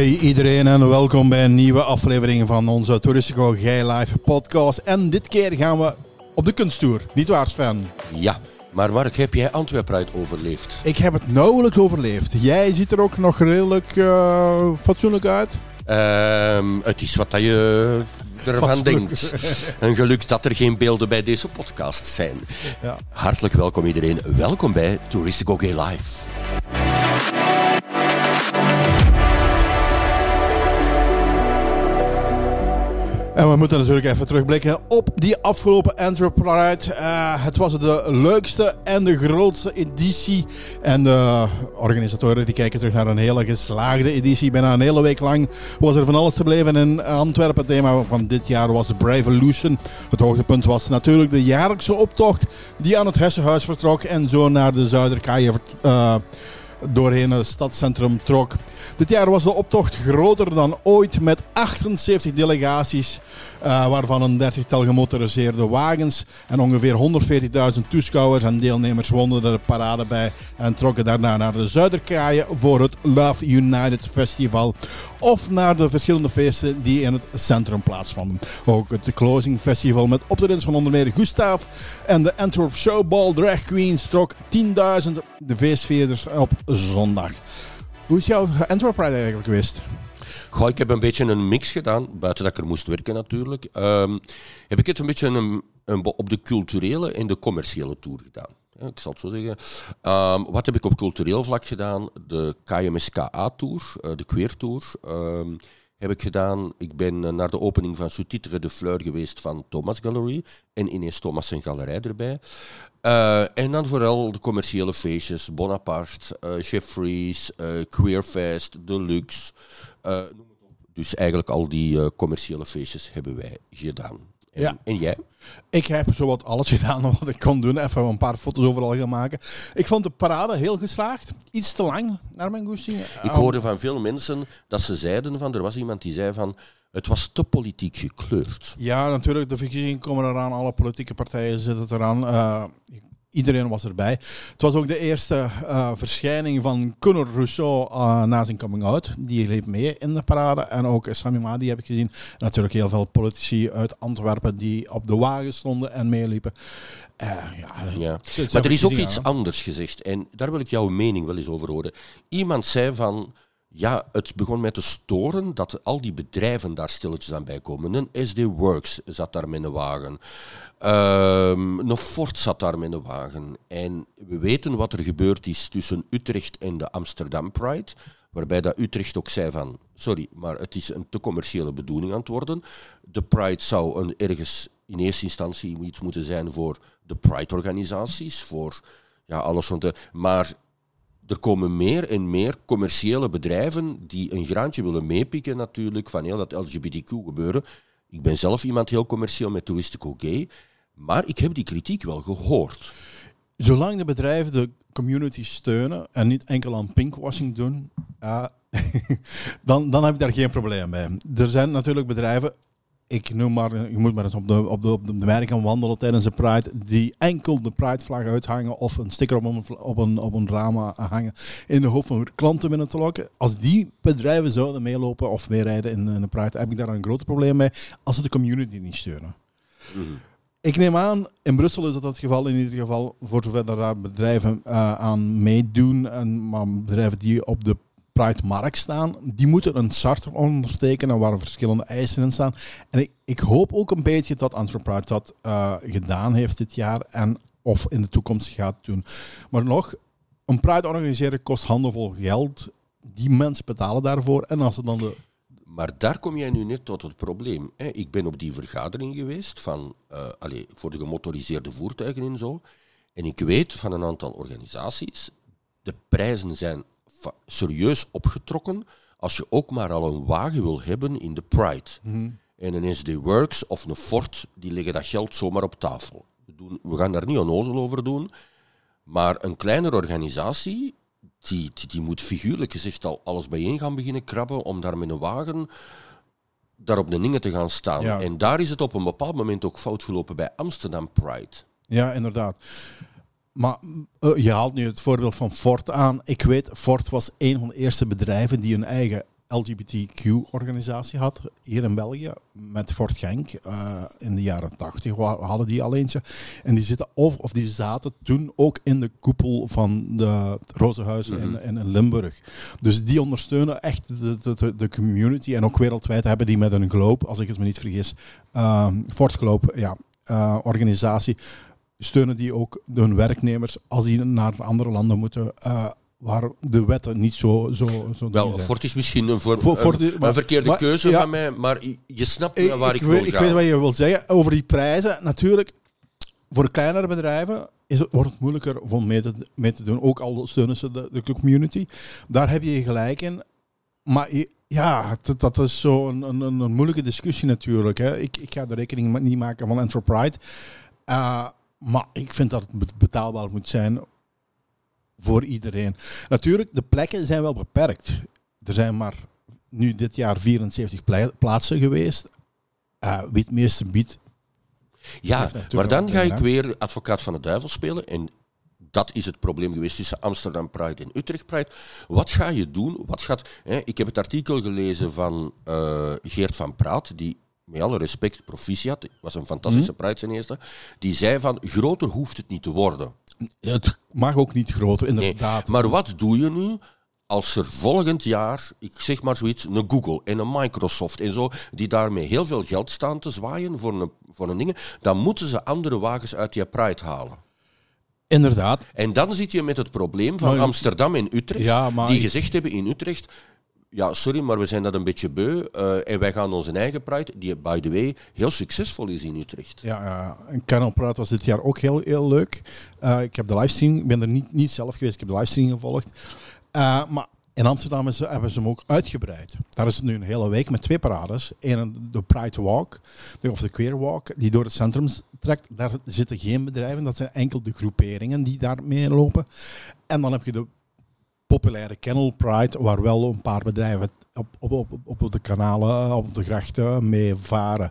Hey iedereen en welkom bij een nieuwe aflevering van onze Toeristico Gij Live podcast. En dit keer gaan we op de kunsttour, niet waar Sven? Ja, maar Mark, heb jij Antwerpen uit overleefd? Ik heb het nauwelijks overleefd. Jij ziet er ook nog redelijk uh, fatsoenlijk uit. Um, het is wat dat je ervan denkt. Een geluk dat er geen beelden bij deze podcast zijn. Ja. Hartelijk welkom iedereen. Welkom bij Touristico Gay Live. En we moeten natuurlijk even terugblikken op die afgelopen Antwerp Pride. Uh, het was de leukste en de grootste editie. En de organisatoren die kijken terug naar een hele geslaagde editie. Bijna een hele week lang was er van alles te beleven in Antwerpen. Het thema van dit jaar was Evolution. Het hoogtepunt was natuurlijk de jaarlijkse optocht die aan het Hessenhuis vertrok. En zo naar de Zuiderkaaien uh, doorheen het stadscentrum trok. Dit jaar was de optocht groter dan ooit met 78 delegaties, uh, waarvan een dertigtal gemotoriseerde wagens en ongeveer 140.000 toeschouwers en deelnemers woonden de parade bij en trokken daarna naar de Zuiderkaaien voor het Love United Festival of naar de verschillende feesten die in het centrum plaatsvonden. Ook het Closing Festival met optredens van onder meer Gustav en de Antwerp Showball Drag Queens trok 10.000 de feestvierders op zondag. Hoe is jouw Antwerp Pride eigenlijk geweest? Goh, ik heb een beetje een mix gedaan, buiten dat ik er moest werken natuurlijk. Um, heb ik het een beetje een, een, op de culturele en de commerciële tour gedaan. ik zal het zo zeggen. Um, wat heb ik op cultureel vlak gedaan? De KMSKA-tour, uh, de Queer-tour. Um, heb ik gedaan. Ik ben uh, naar de opening van Sous-titre de Fleur geweest van Thomas Gallery. En ineens Thomas zijn galerij erbij. Uh, en dan vooral de commerciële feestjes. Bonaparte, uh, Jeffries, Queerfest, Deluxe. dus eigenlijk al die commerciële feestjes hebben wij gedaan. En, ja. en jij? Ik heb zowat alles gedaan wat ik kon doen. Even een paar foto's overal gaan maken. Ik vond de parade heel geslaagd. Iets te lang, naar mijn goesting. Ik hoorde van veel mensen dat ze zeiden van... Er was iemand die zei van... Het was te politiek gekleurd. Ja, natuurlijk. De verkiezingen komen eraan. Alle politieke partijen zitten eraan. Uh, Iedereen was erbij. Het was ook de eerste uh, verschijning van Conor Rousseau uh, na zijn coming out. Die liep mee in de parade. En ook Sami Madi heb ik gezien. En natuurlijk heel veel politici uit Antwerpen die op de wagen stonden en meeliepen. Uh, ja, ja. Maar er is ook iets anders gezegd. En daar wil ik jouw mening wel eens over horen. Iemand zei van... Ja, het begon met te storen dat al die bedrijven daar stilletjes aan bij komen. Een SD Works zat daar met een wagen. Um, een Ford zat daar met een wagen. En we weten wat er gebeurd is tussen Utrecht en de Amsterdam Pride. Waarbij dat Utrecht ook zei van, sorry, maar het is een te commerciële bedoeling aan het worden. De Pride zou een, ergens in eerste instantie iets moeten zijn voor de Pride-organisaties, voor ja, alles rond de... Maar er komen meer en meer commerciële bedrijven die een graantje willen meepikken natuurlijk van heel dat LGBTQ gebeuren. Ik ben zelf iemand heel commercieel met Touristico Gay. Maar ik heb die kritiek wel gehoord. Zolang de bedrijven de community steunen en niet enkel aan pinkwashing doen, uh, dan, dan heb ik daar geen probleem bij. Er zijn natuurlijk bedrijven, ik noem maar, je moet maar eens op de, op de, op de merken wandelen tijdens de Pride, die enkel de Pride-vlag uithangen of een sticker op een, op, een, op een drama hangen in de hoop van klanten binnen te lokken. Als die bedrijven zouden meelopen of meerijden in, in de Pride, heb ik daar een groot probleem mee als ze de community niet steunen. Mhm. Ik neem aan, in Brussel is dat het geval in ieder geval, voor zover daar bedrijven uh, aan meedoen, en, maar bedrijven die op de Pride-markt staan, die moeten een charter ondertekenen waar verschillende eisen in staan. En ik, ik hoop ook een beetje dat Antwerp Pride dat uh, gedaan heeft dit jaar en of in de toekomst gaat doen. Maar nog, een Pride organiseren kost handenvol geld. Die mensen betalen daarvoor. En als ze dan de maar daar kom jij nu net tot het probleem. Hè. Ik ben op die vergadering geweest van, uh, allez, voor de gemotoriseerde voertuigen en zo. En ik weet van een aantal organisaties, de prijzen zijn serieus opgetrokken als je ook maar al een wagen wil hebben in de Pride. Mhm. En een SD Works of een Ford, die leggen dat geld zomaar op tafel. We, doen, we gaan daar niet onnozel over doen. Maar een kleinere organisatie die, die, moet figuurlijk gezegd al alles bijeen gaan beginnen krabben om daar met een wagen daar op de dingen te gaan staan. En daar is het op een bepaald moment ook fout gelopen bij Amsterdam Pride. Ja, inderdaad. Maar uh, je haalt nu het voorbeeld van Ford aan. Ik weet, Ford was een van de eerste bedrijven die hun eigen LGBTQ-organisatie had hier in België met Fort Genk uh, in de jaren 80. We hadden die al eentje. En die, zitten of, of die zaten toen ook in de koepel van de Rozenhuizen mm in, in, Limburg. Dus die ondersteunen echt de, de, de, community. En ook wereldwijd hebben die met een Globe, als ik het me niet vergis, uh, Fort Globe, ja, uh, organisatie steunen die ook hun werknemers als die naar andere landen moeten. Uh, waar de wetten niet zo, zo, zo Wel, Fort is misschien een, voor, voor, een, verkeerde keuze van mij, maar je snapt waar ik, ik wil Ik weet wat je wilt zeggen. Over die prijzen, natuurlijk, voor kleinere bedrijven is het, wordt het moeilijker om mee te, mee te doen. Ook al steunen ze de, de community. Daar heb je gelijk in. Maar ja, dat, dat is zo'n een, een, een, moeilijke discussie natuurlijk. Hè. Ik, ik ga de rekening niet maken van Enterprise. Uh, maar ik vind dat het betaalbaar moet zijn voor iedereen. Natuurlijk, de plekken zijn wel beperkt. Er zijn maar nu dit jaar 74 plaatsen geweest. Uh, wie het meeste biedt. Ja, maar dan ga ik weer advocaat van de duivel spelen. En dat is het probleem geweest tussen Amsterdam Pride en Utrecht Pride. Wat ga je doen? Wat gaat, hè, ik heb het artikel gelezen van uh, Geert van Praat, die met alle respect, proficiat, was een fantastische mm -hmm. die zei van, groter hoeft het niet te worden. Het mag ook niet groter, inderdaad. maar wat doe je nu als er volgend jaar, ik zeg maar zoiets, een Google en een Microsoft en zo, die daarmee heel veel geld staan te zwaaien voor een, voor een ding, dan moeten ze andere wagens uit die Pride halen. Inderdaad. En dan zit je met het probleem van Amsterdam en Utrecht, die gezegd hebben in Utrecht, ja, sorry, maar we zijn dat een beetje beu. Uh, en wij gaan onze eigen Pride, die by the way heel succesvol is in Utrecht. Ja, ja. en Canal Pride was dit jaar ook heel, heel leuk. Uh, ik heb de livestream, ik ben er niet, niet zelf geweest, ik heb de livestream gevolgd. Uh, maar in Amsterdam hebben ze hem ook uitgebreid. Daar is het nu een hele week met twee parades. Eén de Pride Walk, of de Queer Walk, die door het centrum trekt. Daar zitten geen bedrijven, dat zijn enkel de groeperingen die daar mee lopen. En dan heb je de populaire Kennel Pride, waar wel een paar bedrijven op, op, op, op de kanalen, op de grachten mee varen.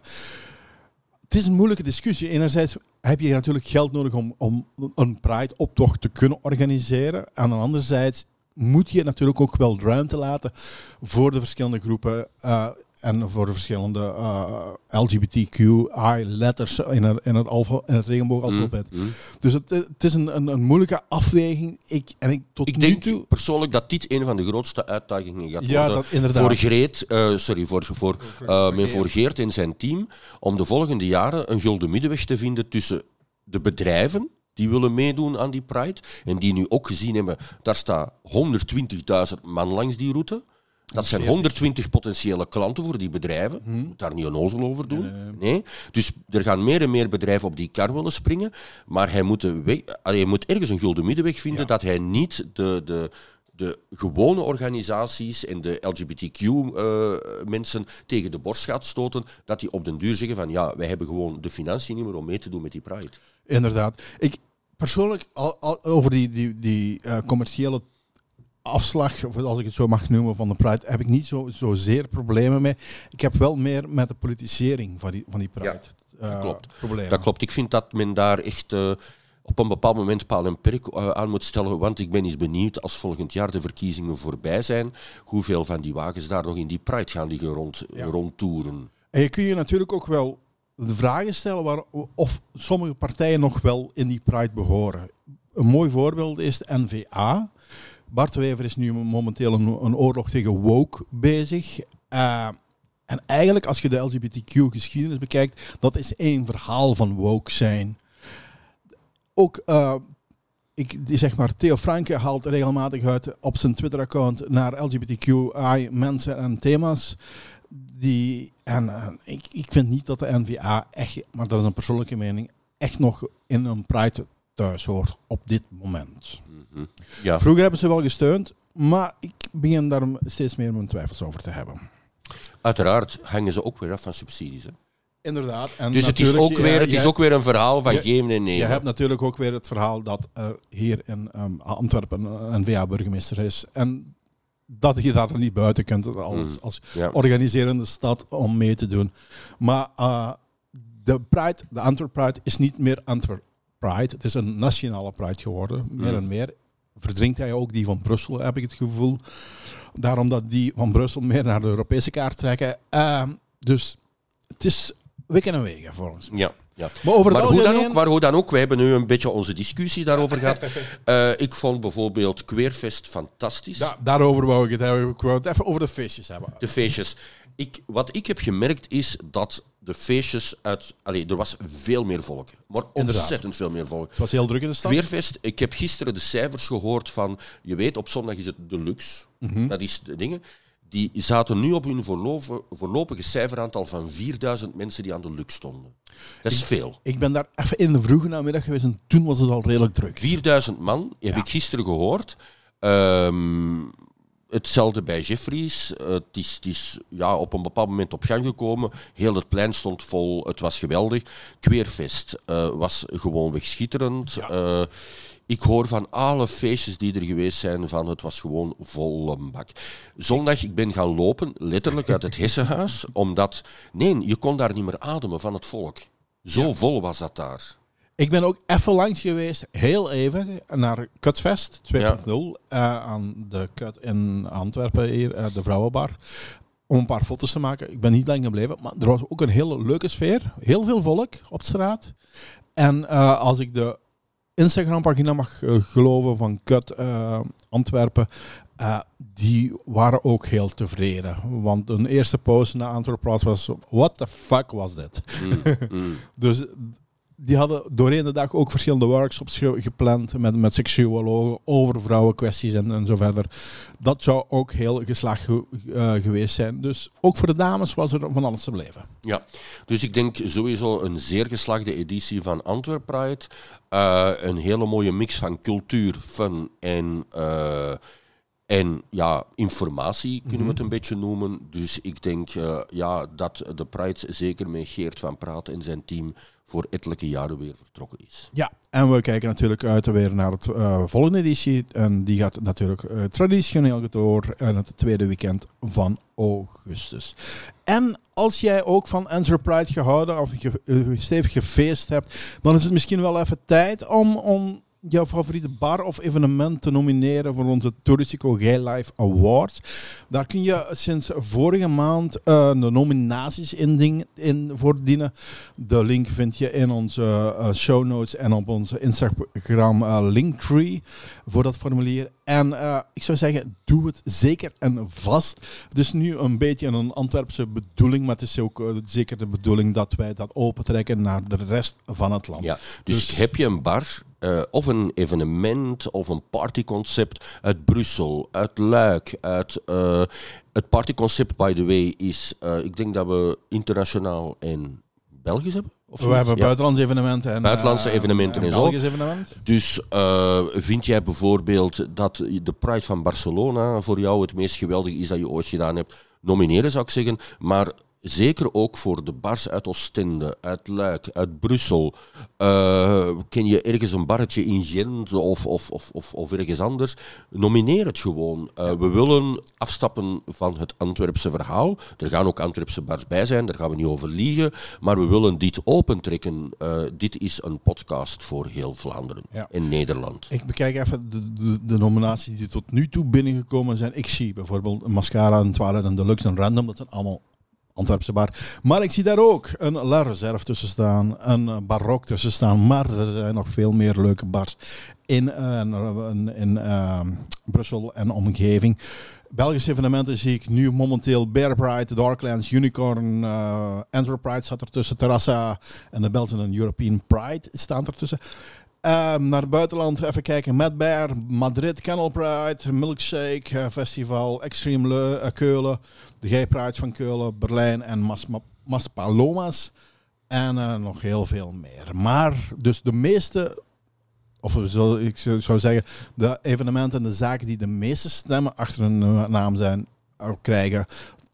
Het is een moeilijke discussie. Enerzijds heb je natuurlijk geld nodig om, om een Pride-optocht te kunnen organiseren. En anderzijds moet je natuurlijk ook wel ruimte laten voor de verschillende groepen. Uh, en voor de verschillende uh, eh, LGBTQI-letters in het, in het, alfa, in het regenboogalfabet. Mm, mm. Dus het, het, is een, een, een, moeilijke afweging. Ik, en ik, tot ik nu denk toe... persoonlijk dat dit een van de grootste uitdagingen gaat ja, worden dat, inderdaad. voor Greet, uh, sorry, voor, voor, voor, uh, voor Geert en zijn team, om de volgende jaren een gulden middenweg te vinden tussen de bedrijven die willen meedoen aan die Pride en die nu ook gezien hebben, daar staat 120.000 man langs die route. Dat zijn 120 potentiële klanten voor die bedrijven. Hmm. Moet daar niet een ozel over doen. Nee, Dus er gaan meer en meer bedrijven op die kar willen springen. Maar hij moet, hij moet ergens een gulden middenweg vinden dat hij niet de, de, de gewone organisaties en de LGBTQ-mensen eh, tegen de borst gaat stoten. Dat die op den duur zeggen van ja, wij hebben gewoon de financiën niet meer om mee te doen met die Pride. Inderdaad. Ik persoonlijk, al, over die, die, die uh, commerciële afslag, of als ik het zo mag noemen, van de Pride, heb ik niet zo, zozeer problemen mee. Ik heb wel meer met de politisering van die, van die Pride. Ja, dat klopt. Problemen. Dat klopt. Ik vind dat men daar echt uh, op een bepaald moment paal en perk uh, aan moet stellen. Want ik ben eens benieuwd als volgend jaar de verkiezingen voorbij zijn, hoeveel van die wagens daar nog in die Pride gaan liggen rond, ja. rondtoeren. En je kun je natuurlijk ook wel de vragen stellen waar, of sommige partijen nog wel in die Pride behoren. Een mooi voorbeeld is de NVA. Bart Wever is nu momenteel een, een oorlog tegen woke bezig. Uh, en eigenlijk, als je de LGBTQ-geschiedenis bekijkt, dat is één verhaal van woke zijn. Ook, uh, ik, zeg maar, Theo Franke haalt regelmatig uit op zijn Twitter-account naar LGBTQI mensen en thema's. Die, en uh, ik, ik vind niet dat de NVA echt, maar dat is een persoonlijke mening, echt nog in een Pride thuis hoort op dit moment. Ja. Vroeger hebben ze wel gesteund, maar ik begin daar steeds meer mijn twijfels over te hebben. Uiteraard hangen ze ook weer af van subsidies. Hè? Inderdaad. En dus het is, ook weer, het is ook weer een verhaal van geven en nemen. Je hebt natuurlijk ook weer het verhaal dat er hier in um, Antwerpen een VA-burgemeester is. En dat je daar niet buiten kunt als, mm. als organiserende stad om mee te doen. Maar uh, de Pride, de Antwerp Pride, is niet meer Antwerp Pride. Het is een nationale Pride geworden, meer mm. en meer. Verdrinkt hij ook die van Brussel, heb ik het gevoel. Daarom dat die van Brussel meer naar de Europese kaart trekken. Ehm, dus het is wikken en wegen volgens mij. Ja. Ja. Maar, over maar, hoe dan ook, maar hoe dan ook, wij hebben nu een beetje onze discussie daarover gehad. Uh, ik vond bijvoorbeeld Queerfest fantastisch. Ja, daarover wou ik het hebben. Ik wou het even over de feestjes hebben. De feestjes. Ik, wat ik heb gemerkt is dat de feestjes uit... Allee, er was veel meer volk. Maar ontzettend veel meer volk. Het was heel druk in de stad. Queerfest, ik heb gisteren de cijfers gehoord van... Je weet, op zondag is het deluxe. Mm Dat is de dingen die zaten nu op hun voorlopige cijferaantal van 4000 mensen die aan de luk stonden. Dat is veel. Ik ben daar even in de vroege namiddag geweest en toen was het al redelijk druk. 4000 man, heb ik gisteren gehoord. Um, hetzelfde bij Jeffries. het is, het is ja, op een bepaald moment op gang gekomen. Heel het plein stond vol. Het was geweldig. Queerfest uh, was gewoon schitterend. Ja. Uh, ik hoor van alle feestjes die er geweest zijn, van het was gewoon volle bak. Zondag, ik ben gaan lopen, letterlijk uit het Hessenhuis, omdat, nee, je kon daar niet meer ademen van het volk. Zo vol was dat daar. Ik ben ook even langs geweest, heel even, naar Kutfest 2.0 ja. uh, aan de Kut in Antwerpen, hier, uh, de Vrouwenbar. Om een paar foto's te maken. Ik ben niet lang gebleven, maar er was ook een hele leuke sfeer. Heel veel volk op straat. En uh, als ik de Instagram-pagina mag geloven van Kut uh, Antwerpen, uh, die waren ook heel tevreden. Want een eerste post na Antwerpen was: What the fuck was dit? Mm, mm. dus die hadden doorheen de dag ook verschillende workshops gepland met, met seksuologen over vrouwenkwesties en, en zo verder. Dat zou ook heel geslaagd uh, geweest zijn. Dus ook voor de dames was er van alles te beleven. Ja, dus ik denk sowieso een zeer geslaagde editie van Antwerp Pride. Uh, een hele mooie mix van cultuur, fun en... Uh, en ja, informatie kunnen we het mhm. een beetje noemen. Dus ik denk ja, dat de Pride zeker met Geert van Praat en zijn team voor ettelijke jaren weer vertrokken is. Ja, en we kijken natuurlijk uit weer naar het uh, volgende editie. En die gaat natuurlijk uh, traditioneel door in het tweede weekend van augustus. En als jij ook van Enterprise gehouden of je, stevig gefeest hebt, dan is het misschien wel even tijd om, om jouw favoriete bar of evenement te nomineren voor onze Touristico Gay Life Awards. Daar kun je sinds vorige maand uh, de nominaties in, in voordienen. De link vind je in onze uh, show notes en op onze Instagram uh, linktree voor dat formulier. En ik zou zeggen, doe het zeker en vast. Het is nu een beetje een Antwerpse bedoeling, maar het is ook zeker de bedoeling dat wij dat opentrekken naar de rest van het land. Ja, dus, dus heb je een bar uh, of een evenement of een partyconcept uit Brussel, uit Luik, uit... Het partyconcept, by the way, is... Ik denk dat we internationaal en Belgisch hebben. Of we hebben buitenlandse evenementen en buitenlandse evenementen en, zo. Evenement. Dus uh, vind jij bijvoorbeeld dat de Pride van Barcelona voor jou het meest geweldige is dat je ooit gedaan hebt? Nomineren zou ik zeggen, maar zeker ook voor de bars uit Oostende, uit Luik, uit Brussel. Uh, ken je ergens een barretje in Gent of, of, of, of, of ergens anders? Nomineer het gewoon. Uh, we willen afstappen van het Antwerpse verhaal. Er gaan ook Antwerpse bars bij zijn, daar gaan we niet over liegen. Maar we willen dit opentrekken. Uh, dit is een podcast voor heel Vlaanderen ja. en Nederland. Ik bekijk even de, de, de, nominaties die tot nu toe binnengekomen zijn. Ik zie bijvoorbeeld Mascara, een Twilight en Deluxe en Random. Dat zijn allemaal Antwerpse bar. Maar ik zie daar ook een La Reserve tussen staan, een barok tussen staan. Maar er zijn nog veel meer leuke bars in, uh, in, uh, Brussel en omgeving. Belgische evenementen zie ik nu momenteel Bear Pride, Darklands, Unicorn, uh, Enterprise staat ertussen, Terrassa en de Belgian European Pride staan ertussen. Um, naar het buitenland even kijken. Mad Bear, Madrid, Kennel Pride, Milkshake uh, Festival, Extreme Le, uh, Keulen, de Gay Pride van Keulen, Berlijn en Mas, Mas Palomas. En uh, nog heel veel meer. Maar dus de meeste, of zo, ik zou zeggen, de evenementen en de zaken die de meeste stemmen achter hun naam zijn, krijgen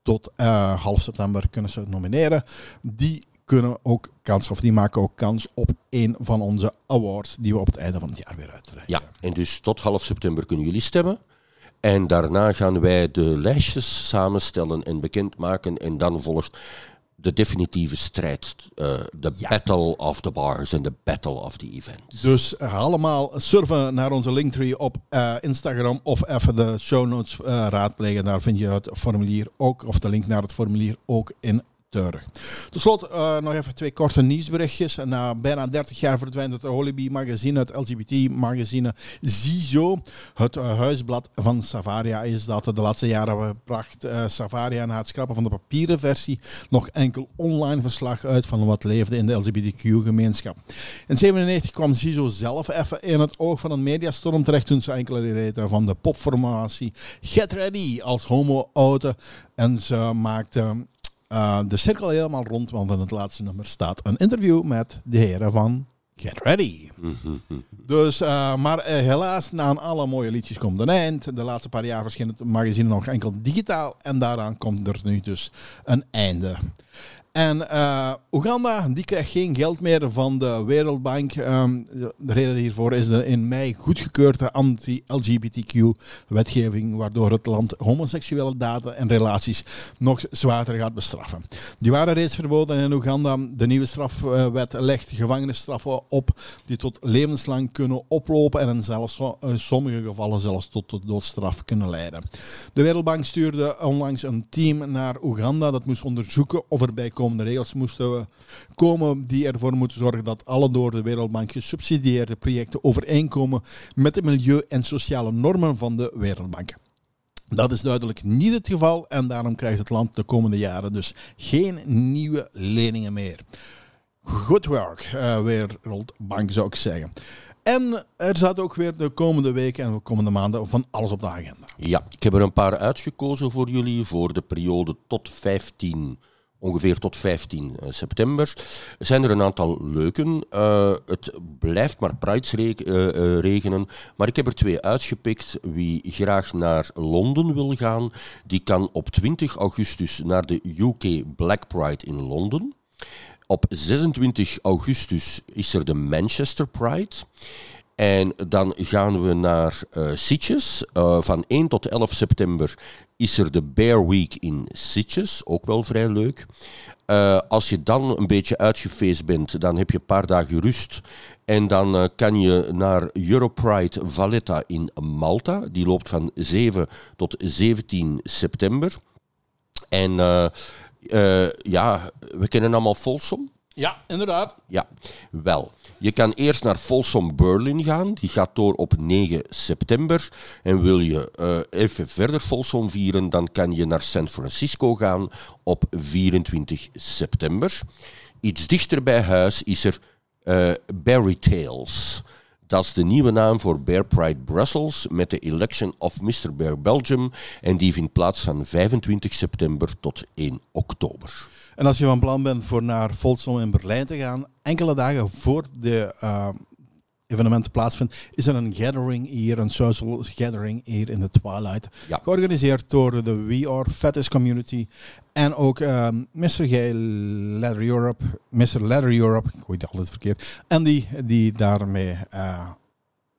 tot half september kunnen ze nomineren. Die kunnen ook kans, of die maken ook kans op een van onze awards die we op het einde van het jaar weer uitreiken. Ja, en dus tot half september kunnen jullie stemmen. En daarna gaan wij de lijstjes samenstellen en bekendmaken. En dan volgt de definitieve strijd. De battle of the bars en de battle of the events. Dus allemaal surfen naar onze linktree op Instagram of even de show notes raadplegen. Daar vind je het formulier ook, of de link naar het formulier ook in tot slot uh, nog even twee korte nieuwsberichtjes. Na bijna 30 jaar verdwijnt het Holibi magazine, het LGBT-magazine Zizo. Het uh, huisblad van Savaria is dat de laatste jaren bracht uh, Savaria na het schrappen van de papieren versie nog enkel online verslag uit van wat leefde in de LGBTQ-gemeenschap. In 1997 kwam Zizo zelf even in het oog van een mediastorm terecht toen ze enkele reden van de popformatie Get Ready als homo-auto. En ze maakte uh, de cirkel helemaal rond, want in het laatste nummer staat een interview met de heren van Get Ready. dus, uh, maar uh, helaas, na alle mooie liedjes komt een eind. De laatste paar jaar verscheen het magazine nog enkel digitaal en daaraan komt er nu dus een einde. En uh, Oeganda die krijgt geen geld meer van de Wereldbank. Um, de reden hiervoor is de in mei goedgekeurde anti-LGBTQ-wetgeving, waardoor het land homoseksuele data en relaties nog zwaarder gaat bestraffen. Die waren reeds verboden in Oeganda. De nieuwe strafwet legt gevangenisstraffen op die tot levenslang kunnen oplopen en in zelfs in eh, sommige gevallen zelfs tot de doodstraf kunnen leiden. De Wereldbank stuurde onlangs een team naar Oeganda dat moest onderzoeken of er bij de regels moesten komen die ervoor moeten zorgen dat alle door de Wereldbank gesubsidieerde projecten overeenkomen met de milieu- en sociale normen van de Wereldbank. Dat is duidelijk niet het geval en daarom krijgt het land de komende jaren dus geen nieuwe leningen meer. Good work, uh, Wereldbank zou ik zeggen. En er zat ook weer de komende weken en de komende maanden van alles op de agenda. Ja, ik heb er een paar uitgekozen voor jullie voor de periode tot 15 ongeveer tot 15 eh, september. Zijn er een aantal leuken. Uh, het blijft maar Prides uh, regenen. Maar ik heb er twee uitgepikt. Wie graag naar Londen wil gaan, die kan op 20 augustus naar de UK Black Pride in Londen. Op 26 augustus is er de Manchester Pride. En dan gaan we naar uh, Sitges. Van 1 tot 11 september is er de Bear Week in Sitges. Ook wel vrij leuk. Uh, als je dan een beetje uitgefeest bent, dan heb je een paar dagen rust. En dan kan je naar Europride Valletta in Malta. Die loopt van 7 tot 17 september. En ja, we kennen allemaal Folsom. Ja, inderdaad. Ja, wel. Je kan eerst naar Folsom Berlin gaan. Die gaat door op 9 september. En wil je uh, even verder Folsom vieren, dan kan je naar San Francisco gaan op 24 september. Iets dichter bij huis is er uh, Barry Tales. Dat is de nieuwe naam voor Bear Pride Brussels met de Election of Mr. Bear Belgium. En die vindt plaats van 25 september tot 1 oktober. En als je van plan bent voor naar Folsom in Berlijn te gaan, enkele dagen voor de uh, evenement plaatsvindt, is er een gathering hier, een social gathering hier in de Twilight. Georganiseerd door de We Are Fetish Community en ook uh, Mr. G. Leather Europe, Mr. Leather Europe, ik hoor het altijd verkeerd, en die, die daarmee uh,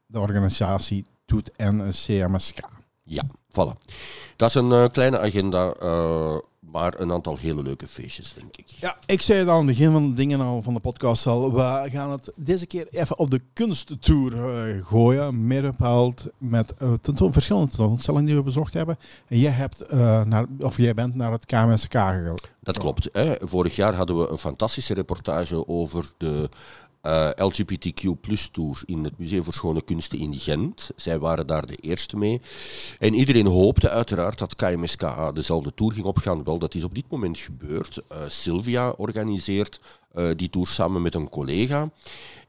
de organisatie doet en CMSK. Ja, voilà. Dat is een uh, kleine agenda maar een aantal hele leuke feestjes, denk ik. Ja, ik zei het aan het begin van de dingen al van de podcast al. We gaan het deze keer even op de kunsttour uh, gooien. Meer bepaald met uh, verschillende tentoonstellingen die we bezocht hebben. En jij, hebt, uh, naar, of jij bent naar het KMSK gegaan. Dat klopt. Hè. Vorig jaar hadden we een fantastische reportage over de eh, LGBTQ plus tour in het Museum voor Schone Kunsten in Gent. Zij waren daar de eerste mee. En iedereen hoopte uiteraard dat KMSK dezelfde tour ging opgaan. Wel, dat is op dit moment gebeurd. Uh, Sylvia organiseert uh, die tour samen met een collega.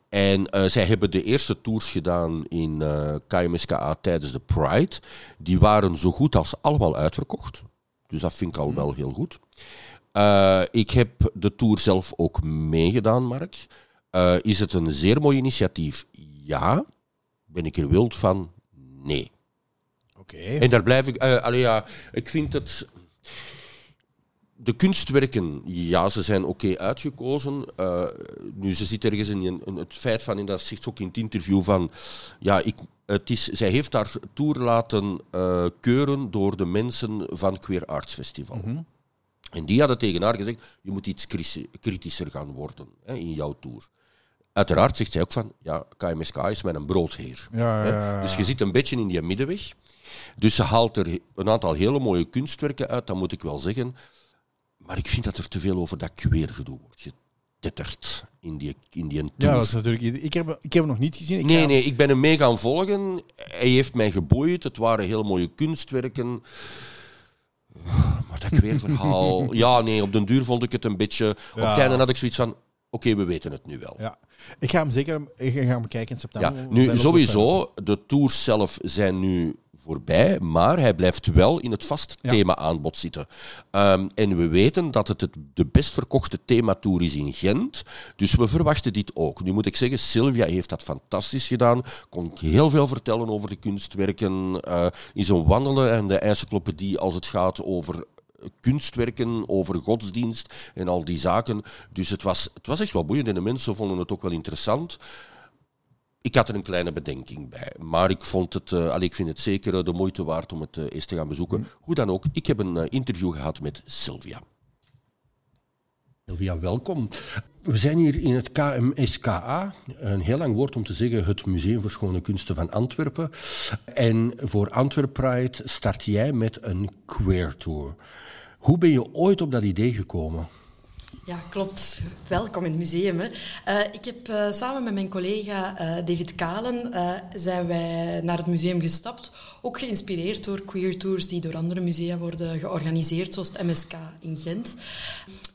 En zij hebben de eerste tours gedaan in KMSKA tijdens de Pride. Die waren zo goed als allemaal uitverkocht. Dus dat vind ik al wel heel goed. Ik heb de tour zelf ook meegedaan, Mark. Uh, is het een zeer mooi initiatief? Ja. Ben ik er wild van? Nee. Oké. En daar blijf ik... Uh, allee, ja, ik vind het... De kunstwerken, ja, ze zijn oké uitgekozen. Uh, nu, ze zit ergens in, in, het feit van, en dat zegt ze ook in het interview, van... Ja, ik, het is, zij heeft haar tour laten keuren door de mensen van Queer Arts Festival. Mm En die hadden tegen haar gezegd, je moet iets kritischer gaan worden hè, in jouw tour. Uiteraard zegt zij ook van, ja, KMSK is mijn broodheer. Ja, ja, Dus je zit een beetje in die middenweg. Dus ze haalt er een aantal hele mooie kunstwerken uit, dat moet ik wel zeggen. Maar ik vind dat er te veel over dat gedoe wordt getetterd in die, in die tour. Ja, dat is natuurlijk... Ik heb, ik heb hem nog niet gezien. Ik nee, nee, ik ben hem mee gaan volgen. Hij heeft mij geboeid. Het waren heel mooie kunstwerken. Maar dat verhaal. ja, nee, op den duur vond ik het een beetje... Op het einde had ik zoiets van... Oké, we weten het nu wel. Ja. Ik ga hem zeker ik ga hem bekijken in september. Ja, nu, sowieso, de tours zelf zijn nu voorbij, maar hij blijft wel in het vast thema-aanbod zitten. Ehm, en we weten dat het, het de best verkochte thematour is in Gent, dus we verwachten dit ook. Nu moet ik zeggen, Sylvia heeft dat fantastisch gedaan, kon heel veel vertellen over de kunstwerken, uh, is een wandelen en de encyclopedie als het gaat over kunstwerken, over godsdienst en al die zaken. Dus het was, het was echt wel boeiend en de mensen vonden het ook wel interessant. Ik had er een kleine bedenking bij, maar ik, vond het, uh, ik vind het zeker eh, de moeite waard om het uh, eens te gaan bezoeken. Mm. Hoe dan ook, ik heb een interview gehad met Sylvia. Sylvia, welkom. We zijn hier in het KMSKA, een heel lang woord om te zeggen het Museum voor Schone Kunsten van Antwerpen. En voor Antwerp Pride start jij met een queer tour. Hoe ben je ooit op dat idee gekomen? Ja, klopt. Welkom in het museum. Hè. Uh, ik heb uh, samen met mijn collega uh, David Kalen zijn wij naar het museum gestapt. Ook geïnspireerd door queer tours die door andere musea worden georganiseerd, zoals het MSK in Gent.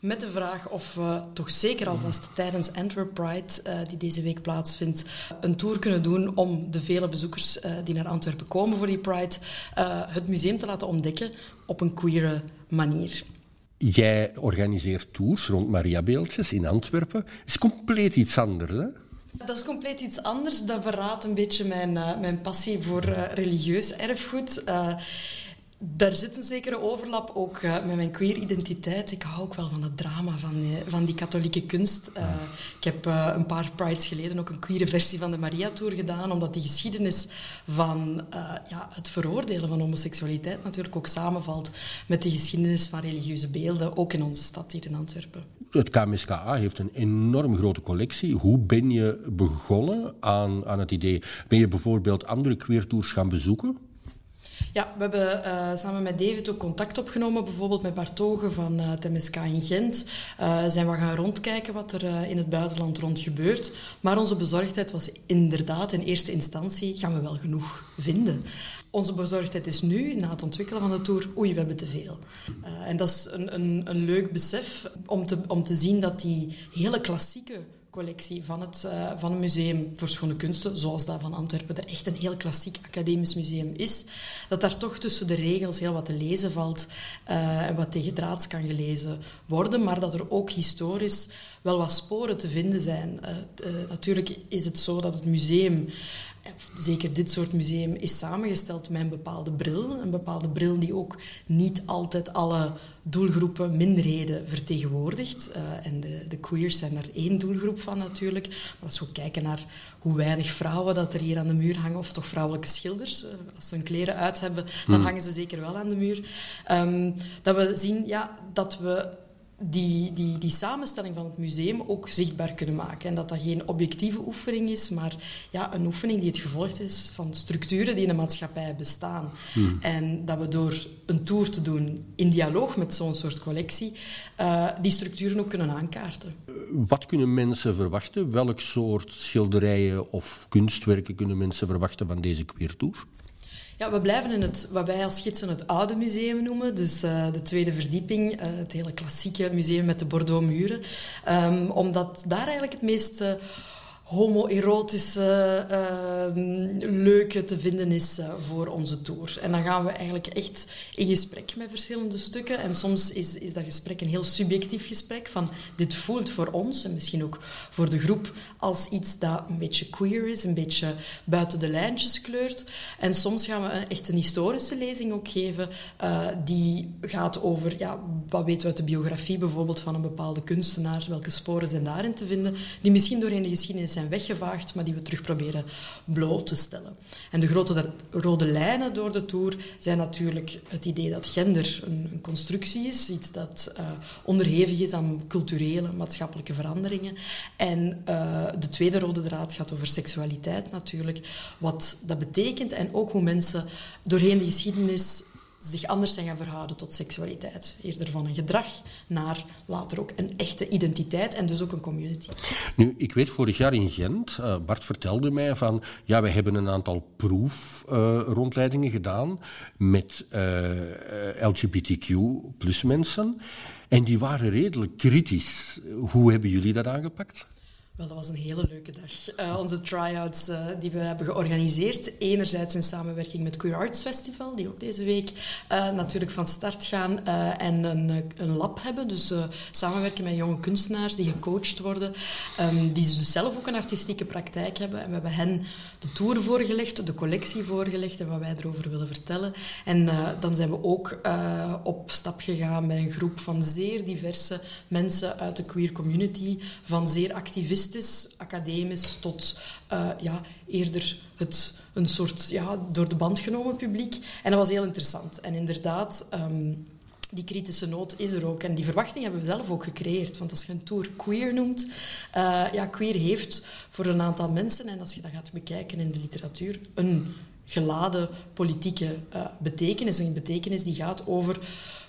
Met de vraag of we toch zeker alvast tijdens Antwerp Pride, die deze week plaatsvindt, een tour kunnen doen om de vele bezoekers die naar Antwerpen komen voor die Pride, het museum te laten ontdekken op een queere manier. Jij organiseert tours rond Mariabeeldjes in Antwerpen. Dat is compleet iets anders, hè? Dat is compleet iets anders. Dat verraadt een beetje mijn, uh, mijn passie voor uh, religieus erfgoed. Uh, daar zit een zekere overlap ook uh, met mijn queer identiteit. Ik hou ook wel van het drama van, uh, van die katholieke kunst. Uh, ik heb een paar prides geleden ook een queere versie van de Maria Tour gedaan, omdat die geschiedenis van ja, het veroordelen van homoseksualiteit natuurlijk ook samenvalt met de geschiedenis van religieuze beelden, ook in onze stad hier in Antwerpen. Het KMSKA heeft een enorm grote collectie. Hoe ben je begonnen aan, aan het idee? Ben je bijvoorbeeld andere queer tours gaan bezoeken? Ja, we hebben uh, samen met David ook contact opgenomen, bijvoorbeeld met Bart Ogen van uh, het MSK in Gent. Uh, zijn we gaan rondkijken wat er in het buitenland rond gebeurt. Maar onze bezorgdheid was inderdaad in eerste instantie, gaan we wel genoeg vinden? Onze bezorgdheid is nu, na het ontwikkelen van de tour, oei, we hebben te veel. en dat is een, een, een leuk besef om te, om te zien dat die hele klassieke collectie van het, uh, van het Museum voor Schone Kunsten, zoals dat van Antwerpen, dat echt een heel klassiek academisch museum is, dat daar toch tussen de regels heel wat te lezen valt uh, en wat tegen draads kan gelezen worden, maar dat er ook historisch wel wat sporen te vinden zijn. Uh, natuurlijk is het zo dat het museum zeker dit soort museum is samengesteld met een bepaalde bril. Een bepaalde bril die ook niet altijd alle doelgroepen, minderheden vertegenwoordigt. Uh, en de, de queers zijn daar één doelgroep van natuurlijk. Maar als we kijken naar hoe weinig vrouwen dat er hier aan de muur hangen, of toch vrouwelijke schilders, uh, als ze hun kleren uit hebben, dan hmm. hangen ze zeker wel aan de muur. Um, dat we zien ja, dat we die, die, die samenstelling van het museum ook zichtbaar kunnen maken. En dat dat geen objectieve oefening is, maar ja, een oefening die het gevolg is van structuren die in de maatschappij bestaan. Hmm. En dat we door een tour te doen in dialoog met zo'n soort collectie, uh, die structuren ook kunnen aankaarten. Wat kunnen mensen verwachten? Welk soort schilderijen of kunstwerken kunnen mensen verwachten van deze queertour? Ja, we blijven in het, wat wij als gidsen het oude museum noemen. Dus uh, de tweede verdieping, uh, het hele klassieke museum met de Bordeaux muren. Um, omdat daar eigenlijk het meeste homoerotische uh, leuke te vinden is uh, voor onze tour. En dan gaan we eigenlijk echt in gesprek met verschillende stukken. En soms is, is dat gesprek een heel subjectief gesprek van dit voelt voor ons en misschien ook voor de groep als iets dat een beetje queer is, een beetje buiten de lijntjes kleurt. En soms gaan we een, echt een historische lezing ook geven uh, die gaat over ja, wat weten we uit de biografie bijvoorbeeld van een bepaalde kunstenaar, welke sporen zijn daarin te vinden, die misschien doorheen de geschiedenis zijn weggevaagd, maar die we terug proberen bloot te stellen. En de grote rode lijnen door de tour zijn natuurlijk het idee dat gender een, een constructie is, iets dat uh, onderhevig is aan culturele, maatschappelijke veranderingen. En uh, de tweede rode draad gaat over seksualiteit natuurlijk, wat dat betekent en ook hoe mensen doorheen de geschiedenis zich anders zijn gaan verhouden tot seksualiteit. Eerder van een gedrag naar later ook een echte identiteit en dus ook een community. Nu, ik weet vorig jaar in Gent, uh, Bart vertelde mij van, ja, we hebben een aantal proefrondleidingen uh, gedaan met uh, LGBTQ plus mensen. En die waren redelijk kritisch. Hoe hebben jullie dat aangepakt? Wel, dat was een hele leuke dag. Uh, onze try-outs uh, die we hebben georganiseerd. Enerzijds in samenwerking met Queer Arts Festival, die ook deze week uh, natuurlijk van start gaan en een, een lab hebben. Dus samenwerken met jonge kunstenaars die gecoacht worden, um, die dus zelf ook een artistieke praktijk hebben. En we hebben hen de tour voorgelegd, de collectie voorgelegd en wat wij erover willen vertellen. En dan zijn we ook op stap gegaan met een groep van zeer diverse mensen uit de queer community, van zeer activisten academisch, tot uh, ja, eerder het, een soort ja, door de band genomen publiek. En dat was heel interessant. En inderdaad, um, die kritische noot is er ook. En die verwachting hebben we zelf ook gecreëerd. Want als je een tour queer noemt, uh, ja, queer heeft voor een aantal mensen, en als je dat gaat bekijken in de literatuur, een geladen politieke uh, betekenis. Een betekenis die gaat over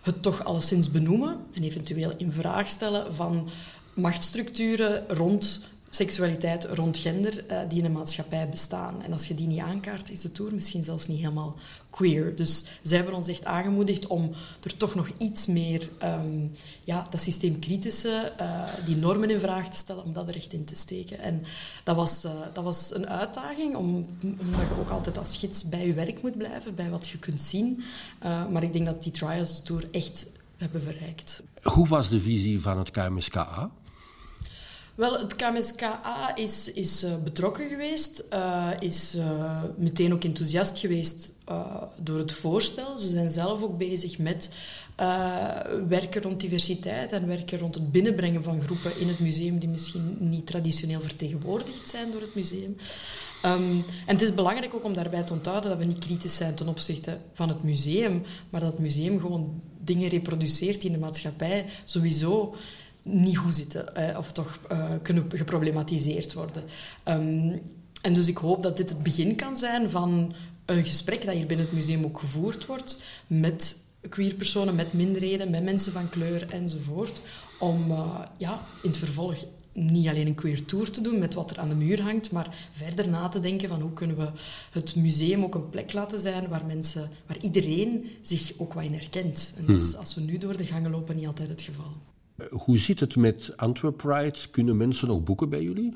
het toch alleszins benoemen en eventueel in vraag stellen van machtsstructuren rond seksualiteit, rond gender, uh, die in een maatschappij bestaan. En als je die niet aankaart, is de tour misschien zelfs niet helemaal queer. Dus zij hebben ons echt aangemoedigd om er toch nog iets meer um, ja, dat systeemkritische, uh, die normen in vraag te stellen, om dat er echt in te steken. En dat was, uh, dat was een uitdaging, om, omdat je ook altijd als gids bij je werk moet blijven, bij wat je kunt zien. maar ik denk dat die Trials Tour echt hebben verrijkt. Hoe was de visie van het KMSKA? Wel, het KMSKA is, is uh, betrokken geweest, uh, is uh, meteen ook enthousiast geweest door het voorstel. Ze zijn zelf ook bezig met werken rond diversiteit en werken rond het binnenbrengen van groepen in het museum die misschien niet traditioneel vertegenwoordigd zijn door het museum. Um, en het is belangrijk ook om daarbij te onthouden dat we niet kritisch zijn ten opzichte van het museum, maar dat het museum gewoon dingen reproduceert die in de maatschappij sowieso niet goed zitten eh, of toch uh, kunnen geproblematiseerd worden. Um, en dus ik hoop dat dit het begin kan zijn van een gesprek dat hier binnen het museum ook gevoerd wordt met queer personen, met minderheden, met mensen van kleur enzovoort. Om uh, ja, in het vervolg niet alleen een queer tour te doen met wat er aan de muur hangt, maar verder na te denken van hoe kunnen we het museum ook een plek laten zijn waar mensen, waar iedereen zich ook wat in herkent. En dat is, hmm. als we nu door de gangen lopen, niet altijd het geval. Eh, hoe zit het met Antwerp Pride? Kunnen mensen nog boeken bij jullie?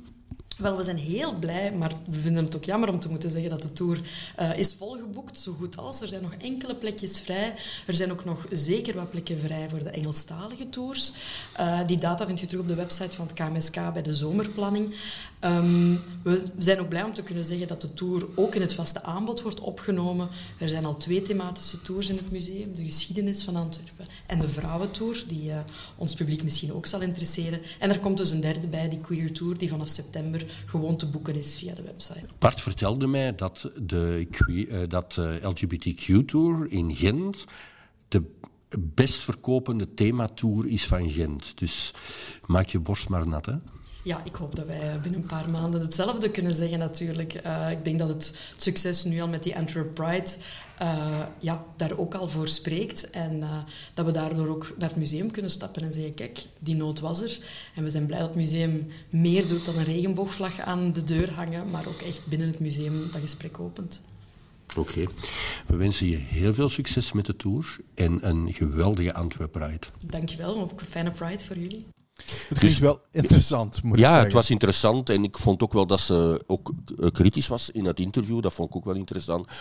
Wel, we zijn heel blij, maar we vinden het ook jammer om te moeten zeggen dat de tour uh, is volgeboekt, zo goed als. Er zijn nog enkele plekjes vrij. Er zijn ook nog zeker wat plekken vrij voor de Engelstalige tours. Uh, die data vind je terug op de website van het KMSK bij de zomerplanning. Um, we zijn ook blij om te kunnen zeggen dat de tour ook in het vaste aanbod wordt opgenomen. Er zijn al twee thematische tours in het museum. De geschiedenis van Antwerpen en de vrouwentour, die uh, ons publiek misschien ook zal interesseren. En er komt dus een derde bij, die queer tour, die vanaf september gewoon te boeken is via de website. Bart vertelde mij dat de, uh, dat de LGBTQ-tour in Gent de best verkopende thematour is van Gent. Dus maak je borst maar nat, hè? Ja, ik hoop dat wij binnen een paar maanden hetzelfde kunnen zeggen natuurlijk. Uh, ik denk dat het succes nu al met die Antwerp Pride uh, ja, daar ook al voor spreekt. En uh, dat we daardoor ook naar het museum kunnen stappen en zeggen, kijk, die nood was er. En we zijn blij dat het museum meer doet dan een regenboogvlag aan de deur hangen, maar ook echt binnen het museum dat gesprek opent. Oké. Okay. We wensen je heel veel succes met de tour en een geweldige Antwerp Pride. Dankjewel, ook een fijne Pride voor jullie. Het klinkt dus, wel interessant, moet Ja, het was interessant en ik vond ook wel dat ze ook eh, kritisch was in het interview. Dat vond ik ook wel interessant. Uh,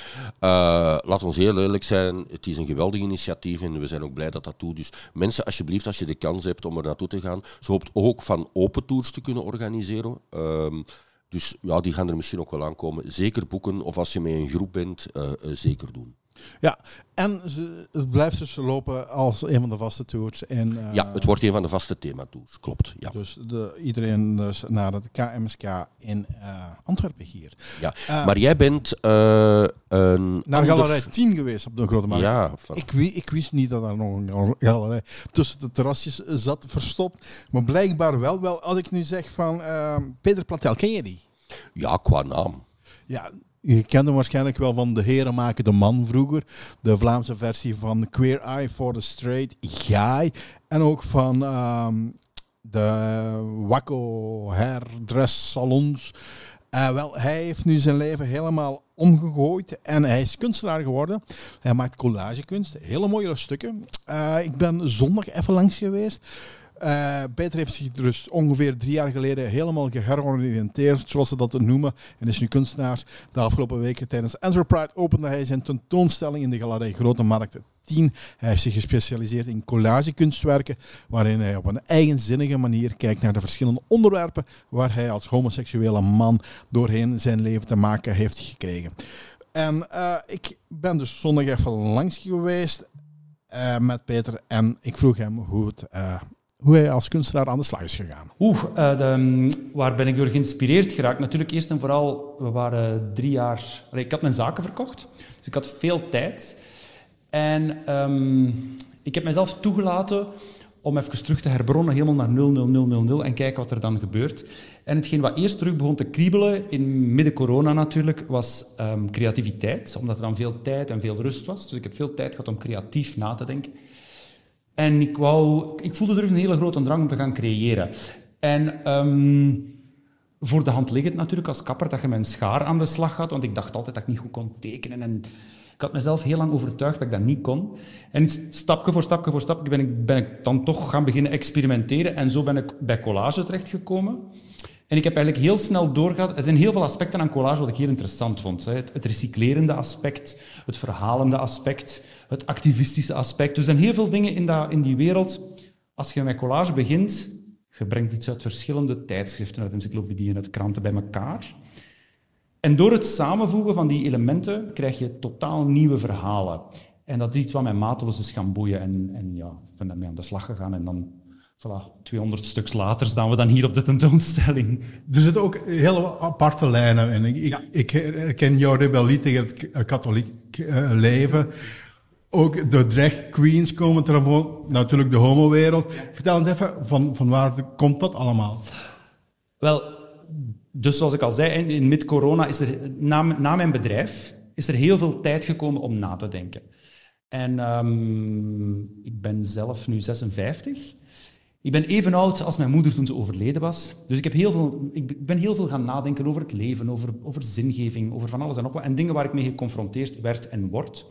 laat ons heel eerlijk zijn, het is een geweldig initiatief en we zijn ook blij dat dat doet. Dus mensen, alsjeblieft, als je de kans hebt om er naartoe te gaan, ze hoopt ook van open tours te kunnen organiseren. Uh, dus ja, die gaan er misschien ook wel aankomen. Zeker boeken of als je met een groep bent, uh, zeker doen. Ja, en het blijft dus lopen als een van de vaste tours. Uh, ja, het wordt een van de vaste thematours, klopt. Ja. Dus de, iedereen dus naar het KMSK in uh, Antwerpen hier. Ja, uh, maar jij bent een... Naar Galerij 10 geweest op de Grote Markt. Ja. Van... Ik, ik, wist niet dat er nog een galerij tussen de terrasjes zat verstopt. Maar blijkbaar wel, wel als ik nu zeg van Peter Platel, ken je die? Ja, qua naam. Ja, je kent hem waarschijnlijk wel van De Heren maken de man vroeger. De Vlaamse versie van Queer Eye for the Straight Guy. En ook van um, de Wacko Hairdress Salons. Uh, wel, hij heeft nu zijn leven helemaal omgegooid en hij is kunstenaar geworden. Hij maakt collagekunst, hele mooie stukken. Uh, ik ben zondag even langs geweest. Uh, Peter heeft zich dus ongeveer drie jaar geleden helemaal geheroriënteerd, zoals ze dat noemen, en is nu kunstenaar. De afgelopen weken tijdens Enterprise opende hij zijn tentoonstelling in de galerij Grote Markt 10. Hij heeft zich gespecialiseerd in collagekunstwerken, waarin hij op een eigenzinnige manier kijkt naar de verschillende onderwerpen waar hij als homoseksuele man doorheen zijn leven te maken heeft gekregen. En uh, ik ben dus zondag even langs geweest uh, met Peter en ik vroeg hem hoe het hoe hij als kunstenaar aan de slag is gegaan. Oeh, uh, de, waar ben ik door geïnspireerd geraakt? Natuurlijk eerst en vooral, we waren drie jaar... Ik had mijn zaken verkocht, dus ik had veel tijd. En um, ik heb mezelf toegelaten om even terug te herbronnen, helemaal naar 00000 en kijken wat er dan gebeurt. En hetgeen wat eerst terug begon te kriebelen, in midden corona natuurlijk, was um, creativiteit, omdat er dan veel tijd en veel rust was. Dus ik heb veel tijd gehad om creatief na te denken. En ik, wou, ik voelde er een hele grote drang om te gaan creëren. En um, voor de hand liggend natuurlijk als kapper dat je mijn schaar aan de slag gaat, want ik dacht altijd dat ik niet goed kon tekenen. En ik had mezelf heel lang overtuigd dat ik dat niet kon. En stapje voor stapje voor stapje ben ik, ben ik dan toch gaan beginnen experimenteren. En zo ben ik bij collage terechtgekomen. En ik heb eigenlijk heel snel doorgehad. Er zijn heel veel aspecten aan collage wat ik heel interessant vond. Het recyclerende aspect, het verhalende aspect, het activistische aspect. Dus er zijn heel veel dingen in, dat, in die wereld. Als je met collage begint, je brengt iets uit verschillende tijdschriften, uit encyclopedieën, uit kranten bij elkaar. En door het samenvoegen van die elementen krijg je totaal nieuwe verhalen. En dat is iets wat mij mateloos is gaan boeien. En, en ja, ik ben daarmee aan de slag gegaan. En dan, voilà, 200 stuks later staan we dan hier op de tentoonstelling. Er zitten ook hele aparte lijnen in. Ik, ik herken jouw rebellie tegen het katholiek eh, leven. Ook de drag queens komen er natuurlijk de homo-wereld. Vertel eens even, van, van waar komt dat allemaal? Wel, dus zoals ik al zei, in mid-corona is er, na, na, mijn bedrijf, is er heel veel tijd gekomen om na te denken. En um, ik ben zelf nu 56. Ik ben even oud als mijn moeder toen ze overleden was. Dus ik, heb heel veel, ik ben heel veel gaan nadenken over het leven, over, over zingeving, over van alles en nog wat. En dingen waar ik mee geconfronteerd werd en word.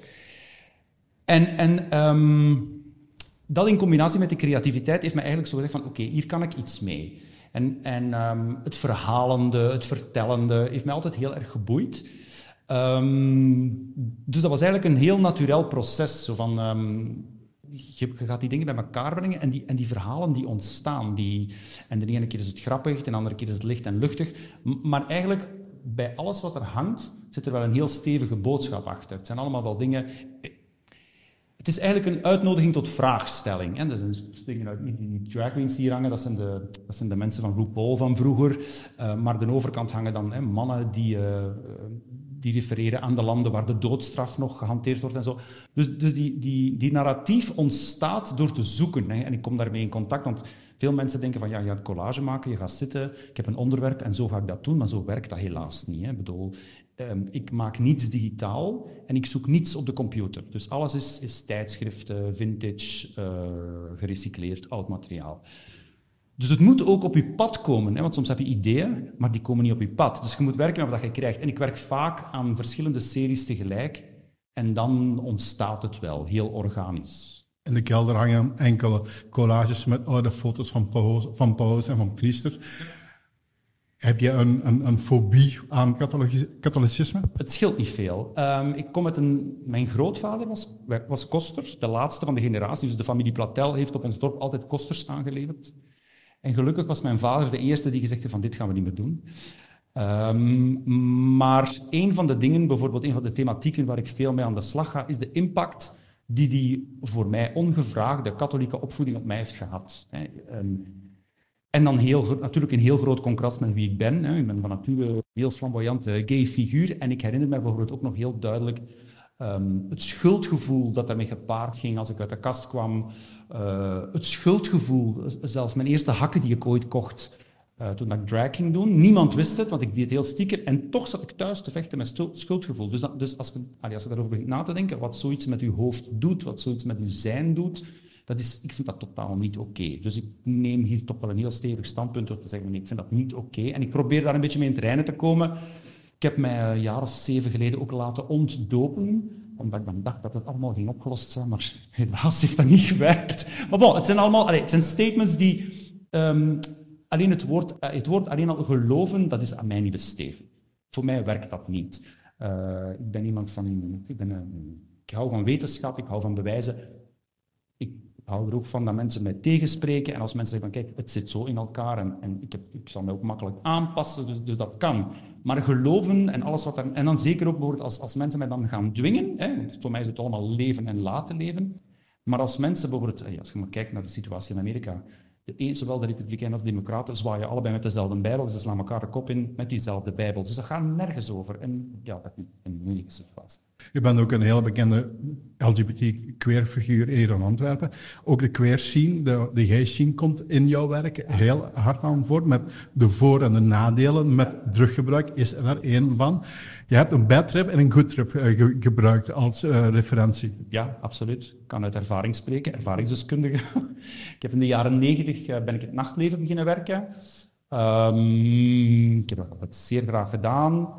En, en um, dat in combinatie met de creativiteit heeft mij eigenlijk zo gezegd van oké, hier kan ik iets mee. En, en um, het verhalende, het vertellende heeft mij altijd heel erg geboeid. Um, dus dat was eigenlijk een heel natuurlijk proces. Zo van, je, je, gaat die dingen bij elkaar brengen en die, en die verhalen die ontstaan. Die, en de ene keer is het grappig, de andere keer is het licht en luchtig. Maar eigenlijk bij alles wat er hangt, zit er wel een heel stevige boodschap achter. Het zijn allemaal wel dingen het is eigenlijk een uitnodiging tot vraagstelling. Hè. Dat zijn uit die drag queens die hangen, dat zijn de, dat zijn de mensen van RuPaul van vroeger. Uh, maar de overkant hangen dan hè, mannen die, uh, die refereren aan de landen waar de doodstraf nog gehanteerd wordt en zo. Dus, dus die, die, die narratief ontstaat door te zoeken. Hè. En ik kom daarmee in contact, want veel mensen denken van ja, je gaat collage maken, je gaat zitten, ik heb een onderwerp en zo ga ik dat doen, maar zo werkt dat helaas niet. Hè. Ik bedoel, um, ik maak niets digitaal en ik zoek niets op de computer. Dus alles is, is tijdschriften, vintage, uh, gerecycleerd, oud materiaal. Dus het moet ook op je pad komen, hè, want soms heb je ideeën, maar die komen niet op je pad. Dus je moet werken met wat je krijgt. En ik werk vaak aan verschillende series tegelijk en dan ontstaat het wel, heel organisch. In de kelder hangen enkele collages met oude foto's van Paus, van en van priesters. Heb je een, een, een fobie aan katholicisme? Het scheelt niet veel. Um, ik kom met een... Mijn grootvader was, was koster, de laatste van de generatie. Dus de familie Platel heeft op ons dorp altijd kosters aangeleverd. En gelukkig was mijn vader de eerste die gezegd heeft van dit gaan we niet meer doen. Um, maar een van de dingen, bijvoorbeeld een van de thematieken waar ik veel mee aan de slag ga, is de impact die die voor mij ongevraagde katholieke opvoeding op mij heeft gehad. Um, en dan heel, natuurlijk een heel groot contrast met wie ik ben. Hè. Ik ben van nature een heel flamboyante gay figuur. En ik herinner me bijvoorbeeld ook nog heel duidelijk um, het schuldgevoel dat daarmee gepaard ging als ik uit de kast kwam. Uh, het schuldgevoel, zelfs mijn eerste hakken die ik ooit kocht. Uh, toen ik drag ging doen. Niemand wist het, want ik deed het heel stiekem. En toch zat ik thuis te vechten met schuldgevoel. Dus, dus als, je, als je daarover begint na te denken, wat zoiets met je hoofd doet, wat zoiets met je zijn doet, dat is, ik vind dat totaal niet oké. Dus ik neem hier toch wel een heel stevig standpunt door te zeggen, nee, ik vind dat niet oké. En ik probeer daar een beetje mee in het reinen te komen. Ik heb mij een jaar of zeven geleden ook laten ontdopen, omdat ik dan dacht dat het allemaal ging opgelost zijn, maar helaas heeft dat niet gewerkt. Maar bon, het zijn allemaal het zijn statements die... Um, alleen het woord, eh, het woord alleen al geloven, dat is aan mij niet besteed. Voor mij werkt dat niet. Uh, ik ben iemand van... Ik, ben, ik hou van wetenschap, ik hou van bewijzen. Ik hou er ook van dat mensen mij tegenspreken. En als mensen zeggen van kijk, het zit zo in elkaar en, en ik, heb, ik zal me ook makkelijk aanpassen, dus, dus dat kan. Maar geloven en alles wat er... En dan zeker ook bijvoorbeeld als, als mensen mij dan gaan dwingen, hè, want voor mij is het allemaal leven en laten leven. Maar als mensen bijvoorbeeld, eh, als je maar kijkt naar de situatie in Amerika, de zowel de Republikeinen als de Democraten zwaaien allebei met dezelfde Bijbel. Ze slaan elkaar de kop in met diezelfde Bijbel. Dus dat gaat nergens over. En ja, dat is een moeilijke situatie. Je bent ook een hele bekende LGBT-queer-figuur hier in Antwerpen. Ook de queer scene, de, de scene, komt in jouw werk heel hard aan voor. Met de voor- en de nadelen met druggebruik is er één van. Je hebt een bad trip en een good trip uh, gebruikt als uh, referentie. Ja, absoluut. Ik kan uit ervaring spreken, ervaringsdeskundige. ik heb in de jaren negentig uh, ben ik het nachtleven beginnen werken. Um, ik heb dat zeer graag gedaan.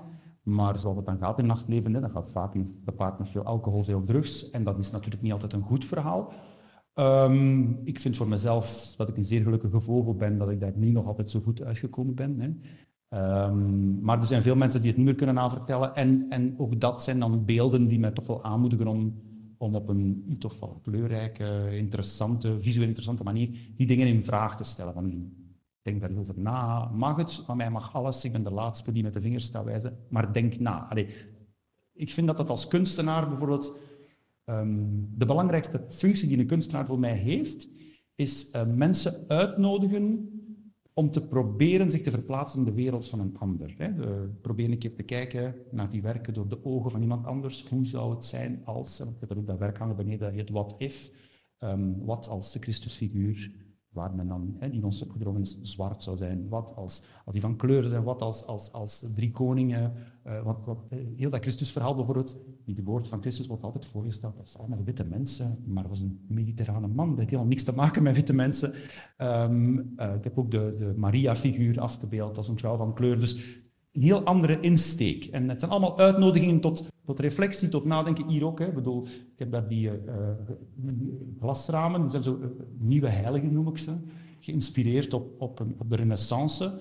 Maar zoals het dan gaat in nachtleven, dat gaat vaak gepaard met veel alcohol, veel drugs. En dat is natuurlijk niet altijd een goed verhaal. Um, ik vind voor mezelf dat ik een zeer gelukkige vogel ben, dat ik daar niet nog altijd zo goed uitgekomen ben. Hè. Um, maar er zijn veel mensen die het niet meer kunnen aanvertellen. En, en ook dat zijn dan beelden die mij toch wel aanmoedigen om, om op een toch wel kleurrijke, interessante, visueel interessante manier die dingen in vraag te stellen. Van, denk daarover na. Mag het? Van mij mag alles. Ik ben de laatste die met de vingers staat wijzen. Maar denk na. Allee, ik vind dat dat als kunstenaar bijvoorbeeld... Um, de belangrijkste functie die een kunstenaar voor mij heeft, is uh, mensen uitnodigen om te proberen zich te verplaatsen in de wereld van een ander. Hè. Uh, probeer een keer te kijken naar die werken door de ogen van iemand anders. Hoe zou het zijn als, ik heb er ook dat werk hangen beneden, dat heet What If, um, wat als de Christusfiguur waar men dan, hè, ons opgedrongen zwart zou zijn. Wat als, als die van kleur zijn, wat als, als, als drie koningen. Uh, wat, wat, uh, heel dat Christusverhaal bijvoorbeeld, die woord van Christus wordt altijd voorgesteld als allemaal witte mensen, maar was een mediterrane man, dat heeft helemaal niks te maken met witte mensen. Um, uh, ik heb ook de, de Maria-figuur afgebeeld als een vrouw van kleur. Dus heel andere insteek. En het zijn allemaal uitnodigingen tot, tot reflectie, tot nadenken. Hier ook. Hè. Ik, bedoel, ik heb daar die uh, glasramen, dat zijn zo uh, nieuwe heiligen noem ik ze, geïnspireerd op, op, een, op de renaissance.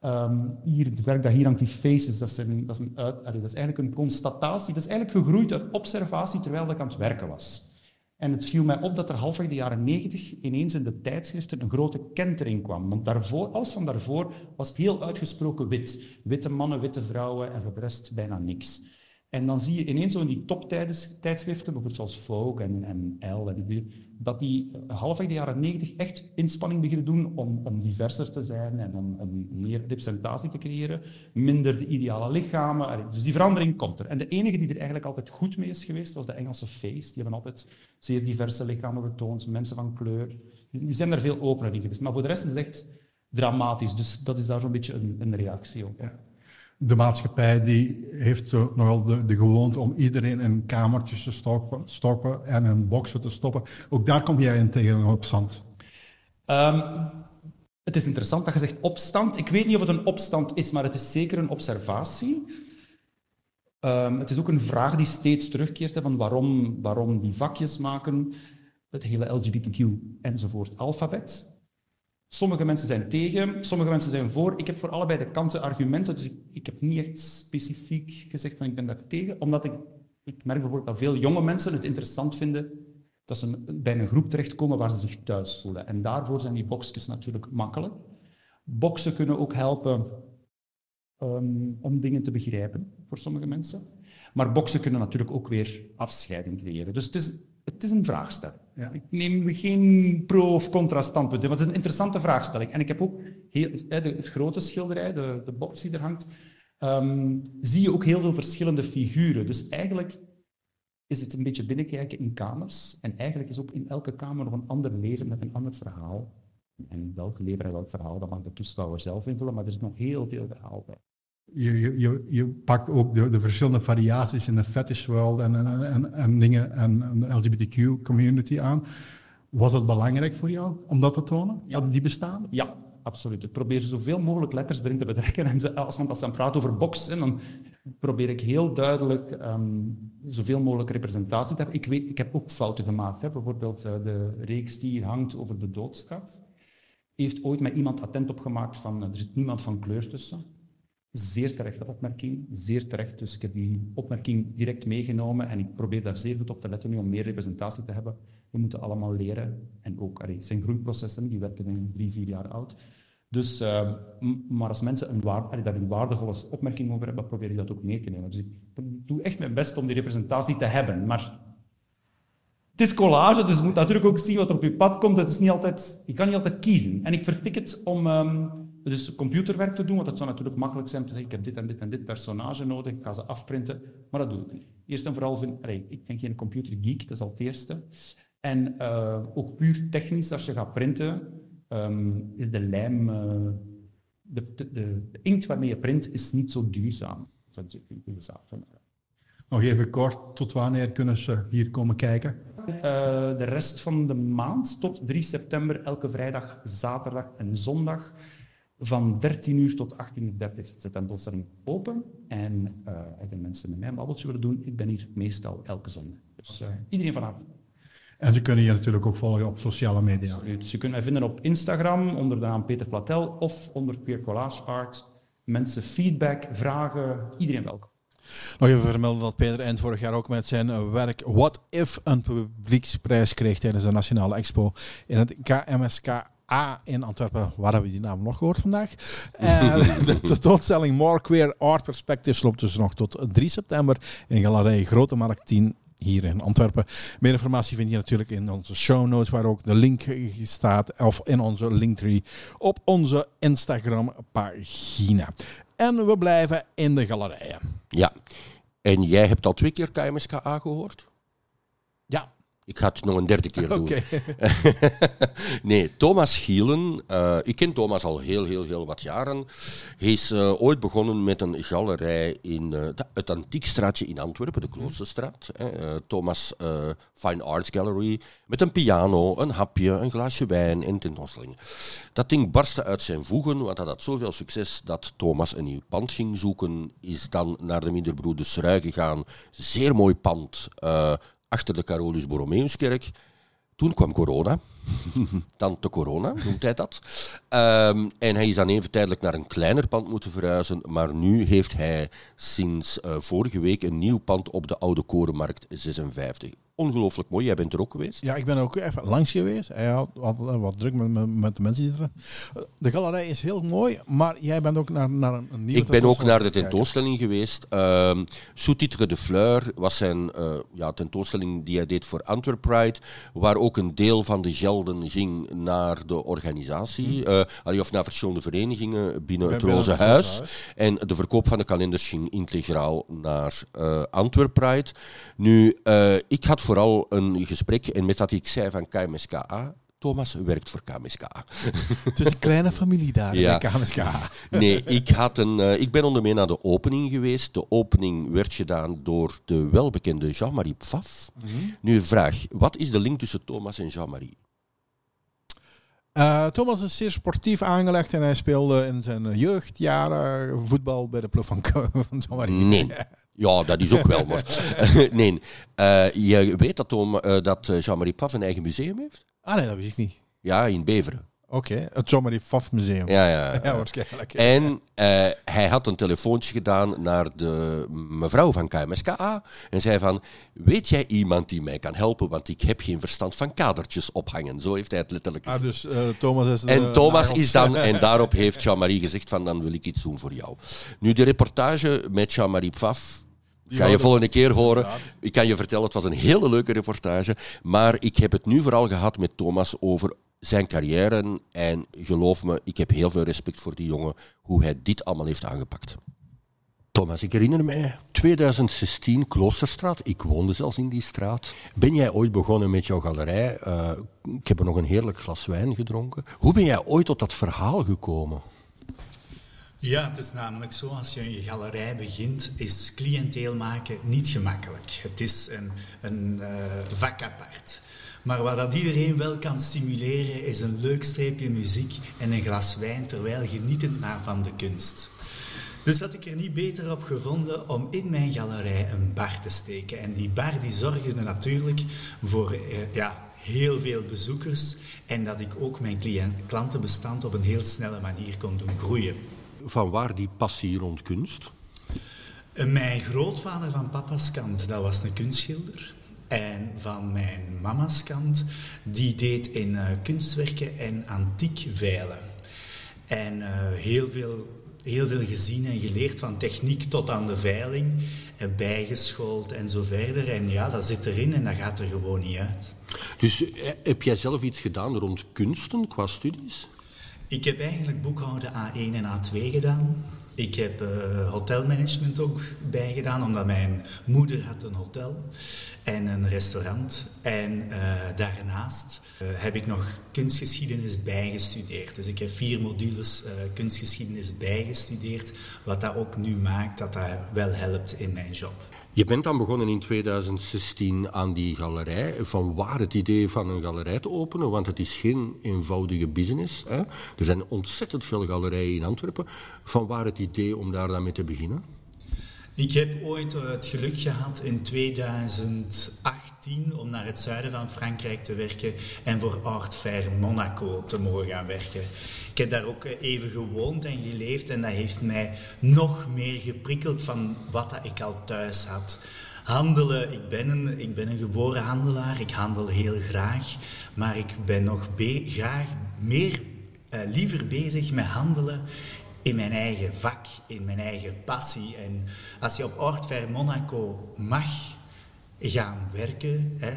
Um, hier, het werk dat hier hangt, die faces, dat is, een, dat, is dat is eigenlijk een constatatie. Dat is eigenlijk gegroeid uit observatie terwijl ik aan het werken was. En het viel mij op dat er halfweg de jaren negentig ineens in de tijdschriften een grote kentering kwam. Want daarvoor, alles van daarvoor was heel uitgesproken wit. Witte mannen, witte vrouwen en voor de rest bijna niks. En dan zie je ineens zo in die toptijdschriften, bijvoorbeeld zoals Vogue en, en en dat die halfweg de jaren negentig echt inspanning beginnen doen om, om diverser te zijn en om, meer representatie te creëren, minder de ideale lichamen. Dus die verandering komt er. En de enige die er eigenlijk altijd goed mee is geweest, was de Engelse Face. Die hebben altijd zeer diverse lichamen getoond, mensen van kleur. Die zijn er veel opener in geweest. Maar voor de rest is het echt dramatisch. Dus dat is daar zo'n beetje een, een reactie op. Ja de maatschappij die heeft nogal de, de gewoonte om iedereen in kamertjes te stoppen, stoppen en in boksen te stoppen. Ook daar kom jij in tegen een opstand. Um, het is interessant dat je zegt opstand. Ik weet niet of het een opstand is, maar het is zeker een observatie. Um, het is ook een vraag die steeds terugkeert, hè, van waarom, waarom die vakjes maken, het hele LGBTQ enzovoort alfabet. Sommige mensen zijn tegen, sommige mensen zijn voor. Ik heb voor allebei de kanten argumenten, dus ik, heb niet specifiek gezegd van ik ben daar tegen, omdat ik, ik merk bijvoorbeeld dat veel jonge mensen het interessant vinden dat ze bij een groep terechtkomen waar ze zich thuis voelen. En daarvoor zijn die boxjes natuurlijk makkelijk. Boxen kunnen ook helpen ehm, om dingen te begrijpen voor sommige mensen. Maar boksen kunnen natuurlijk ook weer afscheiding creëren. Dus het is, het is een vraagstelling. Ja. Ik neem geen pro- of contra-standpunt, want het is een interessante vraagstelling. En ik heb ook heel, het grote schilderij, de, de box die er hangt, um, zie je ook heel veel verschillende figuren. Dus eigenlijk is het een beetje binnenkijken in kamers. En eigenlijk is ook in elke kamer nog een ander leven met een ander verhaal. En welk leven en welk verhaal, dat mag de toeschouwer zelf invullen, maar er is nog heel veel verhaal bij. Je, je, je pakt ook de, de verschillende variaties in de fetish world en, en, en, en dingen en de LGBTQ community aan. Was het belangrijk voor jou om dat te tonen, ja. dat die bestaan? Ja, absoluut. Ik probeer zoveel mogelijk letters erin te betrekken. En als, als ze dan praten over boksen, dan probeer ik heel duidelijk um, zoveel mogelijk representatie te hebben. Ik, weet, ik heb ook fouten gemaakt. Hè. Bijvoorbeeld uh, de reeks die hier hangt over de doodstraf. Heeft ooit met iemand attent opgemaakt van uh, er zit niemand van kleur tussen. Zeer terechte opmerking, zeer terecht. Dus ik heb die opmerking direct meegenomen en ik probeer daar zeer goed op te letten nu om meer representatie te hebben. We moeten allemaal leren. En ook, het zijn groeiprocessen, die werken zijn drie, vier jaar oud. Dus, uh, maar als mensen een waar, daar een waardevolle opmerking over hebben, probeer ik dat ook mee te nemen. Dus ik doe echt mijn best om die representatie te hebben. Maar het is collage, dus je moet natuurlijk ook zien wat er op je pad komt. Het is niet altijd, je kan niet altijd kiezen. En ik vertik het om um, dus computerwerk te doen, want het zou natuurlijk makkelijk zijn om te zeggen, ik heb dit en dit en dit personage nodig, ik ga ze afprinten. Maar dat doe ik niet. Eerst en vooral, vind, allee, ik ben geen computergeek, dat is al het eerste. En uh, ook puur technisch, als je gaat printen, um, is de lijm, uh, de, de, de, inkt waarmee je print, is niet zo duurzaam. Dat is zaak. Nog even kort, tot wanneer kunnen ze hier komen kijken? Uh, de rest van de maand, tot 3 september, elke vrijdag, zaterdag en zondag. Van 13 uur tot 18.30 uur is de tentoonstelling open. En uh, als mensen met mij een babbeltje willen doen, ik ben hier meestal elke zondag. Dus uh, iedereen van harte. En ze kunnen je natuurlijk ook volgen op sociale media. Absoluut. Ze kunnen mij vinden op Instagram onder de naam Peter Platel of onder Queer Collage Art. Mensen feedback, vragen, iedereen welkom. Nog even vermelden dat Peter eind vorig jaar ook met zijn werk What If een publieksprijs kreeg tijdens de Nationale Expo in het KMSK A in Antwerpen. Waar hebben we die naam nog gehoord vandaag? En de tentoonstelling More Queer Art Perspectives loopt dus nog tot 3 september in Galerij Grote Markt 10 hier in Antwerpen. Meer informatie vind je natuurlijk in onze show notes, waar ook de link staat, of in onze linktree op onze Instagram pagina. En we blijven in de galerijen. Ja, en jij hebt al twee keer KMSKA gehoord? Ik ga het nog een derde keer doen. Nee, Thomas Gielen. Uh, ik ken Thomas al heel, heel, heel wat jaren. Hij is uh, ooit begonnen met een galerij in uh, het Antiekstraatje in Antwerpen, de Kloosterstraat. Thomas Fine Arts Gallery. Met een piano, een hapje, een glaasje wijn en tentoonstellingen. Dat ding barstte uit zijn voegen, want dat had zoveel succes dat Thomas een nieuw pand ging zoeken. Is dan naar de Minderbroeder Srui gegaan. Zeer mooi pand achter de Carolus Borromeuskerk. Toen kwam corona. Tante corona, noemt hij dat. Um, en hij is dan even tijdelijk naar een kleiner pand moeten verhuizen. Maar nu heeft hij sinds uh, vorige week een nieuw pand op de Oude Korenmarkt 56 ongelooflijk mooi. Jij bent er ook geweest? Ja, ik ben ook even langs geweest. Hij had wat, wat druk met, met, de mensen die er... De galerij is heel mooi, maar jij bent ook naar, naar een nieuwe Ik ben ook naar de tentoonstelling geweest. Um, Sous-titre de Fleur was zijn uh, ja, tentoonstelling die hij deed voor Antwerp Pride, waar ook een deel van de gelden ging naar de organisatie, uh, of naar verschillende verenigingen binnen het Roze Huis. En de verkoop van de kalenders ging integraal naar uh, Antwerp Pride. Nu, ik had vooral een gesprek en met dat ik zei van KMSKA. Thomas werkt voor KMSKA. Het is een kleine familie daar ja. bij KMSKA. Nee, ik, had een, uh, ik ben onder meer naar de opening geweest. De opening werd gedaan door de welbekende Jean-Marie Pfaff. Mm -hmm. Nu vraag, wat is de link tussen Thomas en Jean-Marie? Uh, Thomas is zeer sportief aangelegd en hij speelde in zijn jeugdjaren voetbal bij de ploeg van, van. Nee. Ja, dat is ook wel, maar... nee, uh, je weet dat, Tom, uh, dat Jean-Marie Pfaff een eigen museum heeft? Ah nee, dat wist ik niet. Ja, in Beveren. Oké, het Jean-Marie Pfaff Museum. Ja, ja. ja waarschijnlijk. En eh, hij had een telefoontje gedaan naar de mevrouw van KMSKA en zei van, weet jij iemand die mij kan helpen, want ik heb geen verstand van kadertjes ophangen. Zo heeft hij het letterlijk Ah, gezegd. dus eh, Thomas is... En Thomas nagels. is dan, en daarop heeft Jean-Marie gezegd van, dan wil ik iets doen voor jou. Nu, de reportage met Jean-Marie Pfaff, Die ga je volgende keer horen. Ik kan je vertellen, het was een hele leuke reportage. Maar ik heb het nu vooral gehad met Thomas over zijn carrière. En geloof me, ik heb heel veel respect voor die jongen, hoe hij dit allemaal heeft aangepakt. Thomas, ik herinner mij 2016, Kloosterstraat. Ik woonde zelfs in die straat. Ben jij ooit begonnen met jouw galerij? Eh, ik heb er nog een heerlijk glas wijn gedronken. Hoe ben jij ooit tot dat verhaal gekomen? Ja, het is namelijk zo, als je een galerij begint, is cliënteel maken niet gemakkelijk. Het is een, een eh, vak apart. Maar wat dat iedereen wel kan stimuleren, is een leuk streepje muziek en een glas wijn, terwijl genietend naar van de kunst. Dus had ik er niet beter op gevonden om in mijn galerij een bar te steken. En die bar die zorgde natuurlijk voor eh, ja, heel veel bezoekers en dat ik ook mijn cliënt, klantenbestand op een heel snelle manier kon doen groeien. Van waar die passie rond kunst? Eh, Mijn grootvader van papa's kant, dat was een kunstschilder. En van mijn mama's kant, die deed in eh, kunstwerken en antiek veilen. En eh, heel, veel, heel veel gezien en geleerd, van techniek tot aan de veiling. En bijgeschoold en zo verder. En ja, dat zit erin en dat gaat er gewoon niet uit. Dus eh, heb jij zelf iets gedaan rond kunsten qua studies? Ik heb eigenlijk boekhouden A1 en A2 gedaan. Ik heb eh, hotelmanagement ook bijgedaan, omdat mijn moeder had een hotel en een restaurant. En eh, daarnaast eh, heb ik nog kunstgeschiedenis bijgestudeerd. Dus ik heb vier modules kunstgeschiedenis bijgestudeerd, wat dat ook nu maakt dat dat wel helpt in mijn job. Je bent dan begonnen in 2016 aan die galerij. Van waar het idee van een galerij te openen? Want het is geen eenvoudige business. Hè? Er zijn ontzettend veel galerijen in Antwerpen. Van waar het idee om daar dan mee te beginnen? Ik heb ooit eh, het geluk gehad in 2018 om naar het zuiden van Frankrijk te werken en voor Art Fair Monaco te mogen gaan werken. Ik heb daar ook eh, even gewoond en geleefd en dat heeft mij nog meer geprikkeld van wat ik al thuis had. Handelen, ik ben een, ik ben geboren handelaar, ik handel heel graag, maar ik ben nog be- graag meer, eh, liever bezig met handelen in mijn eigen vak, in mijn eigen passie. En als je op Fair Monaco mag gaan werken, hè,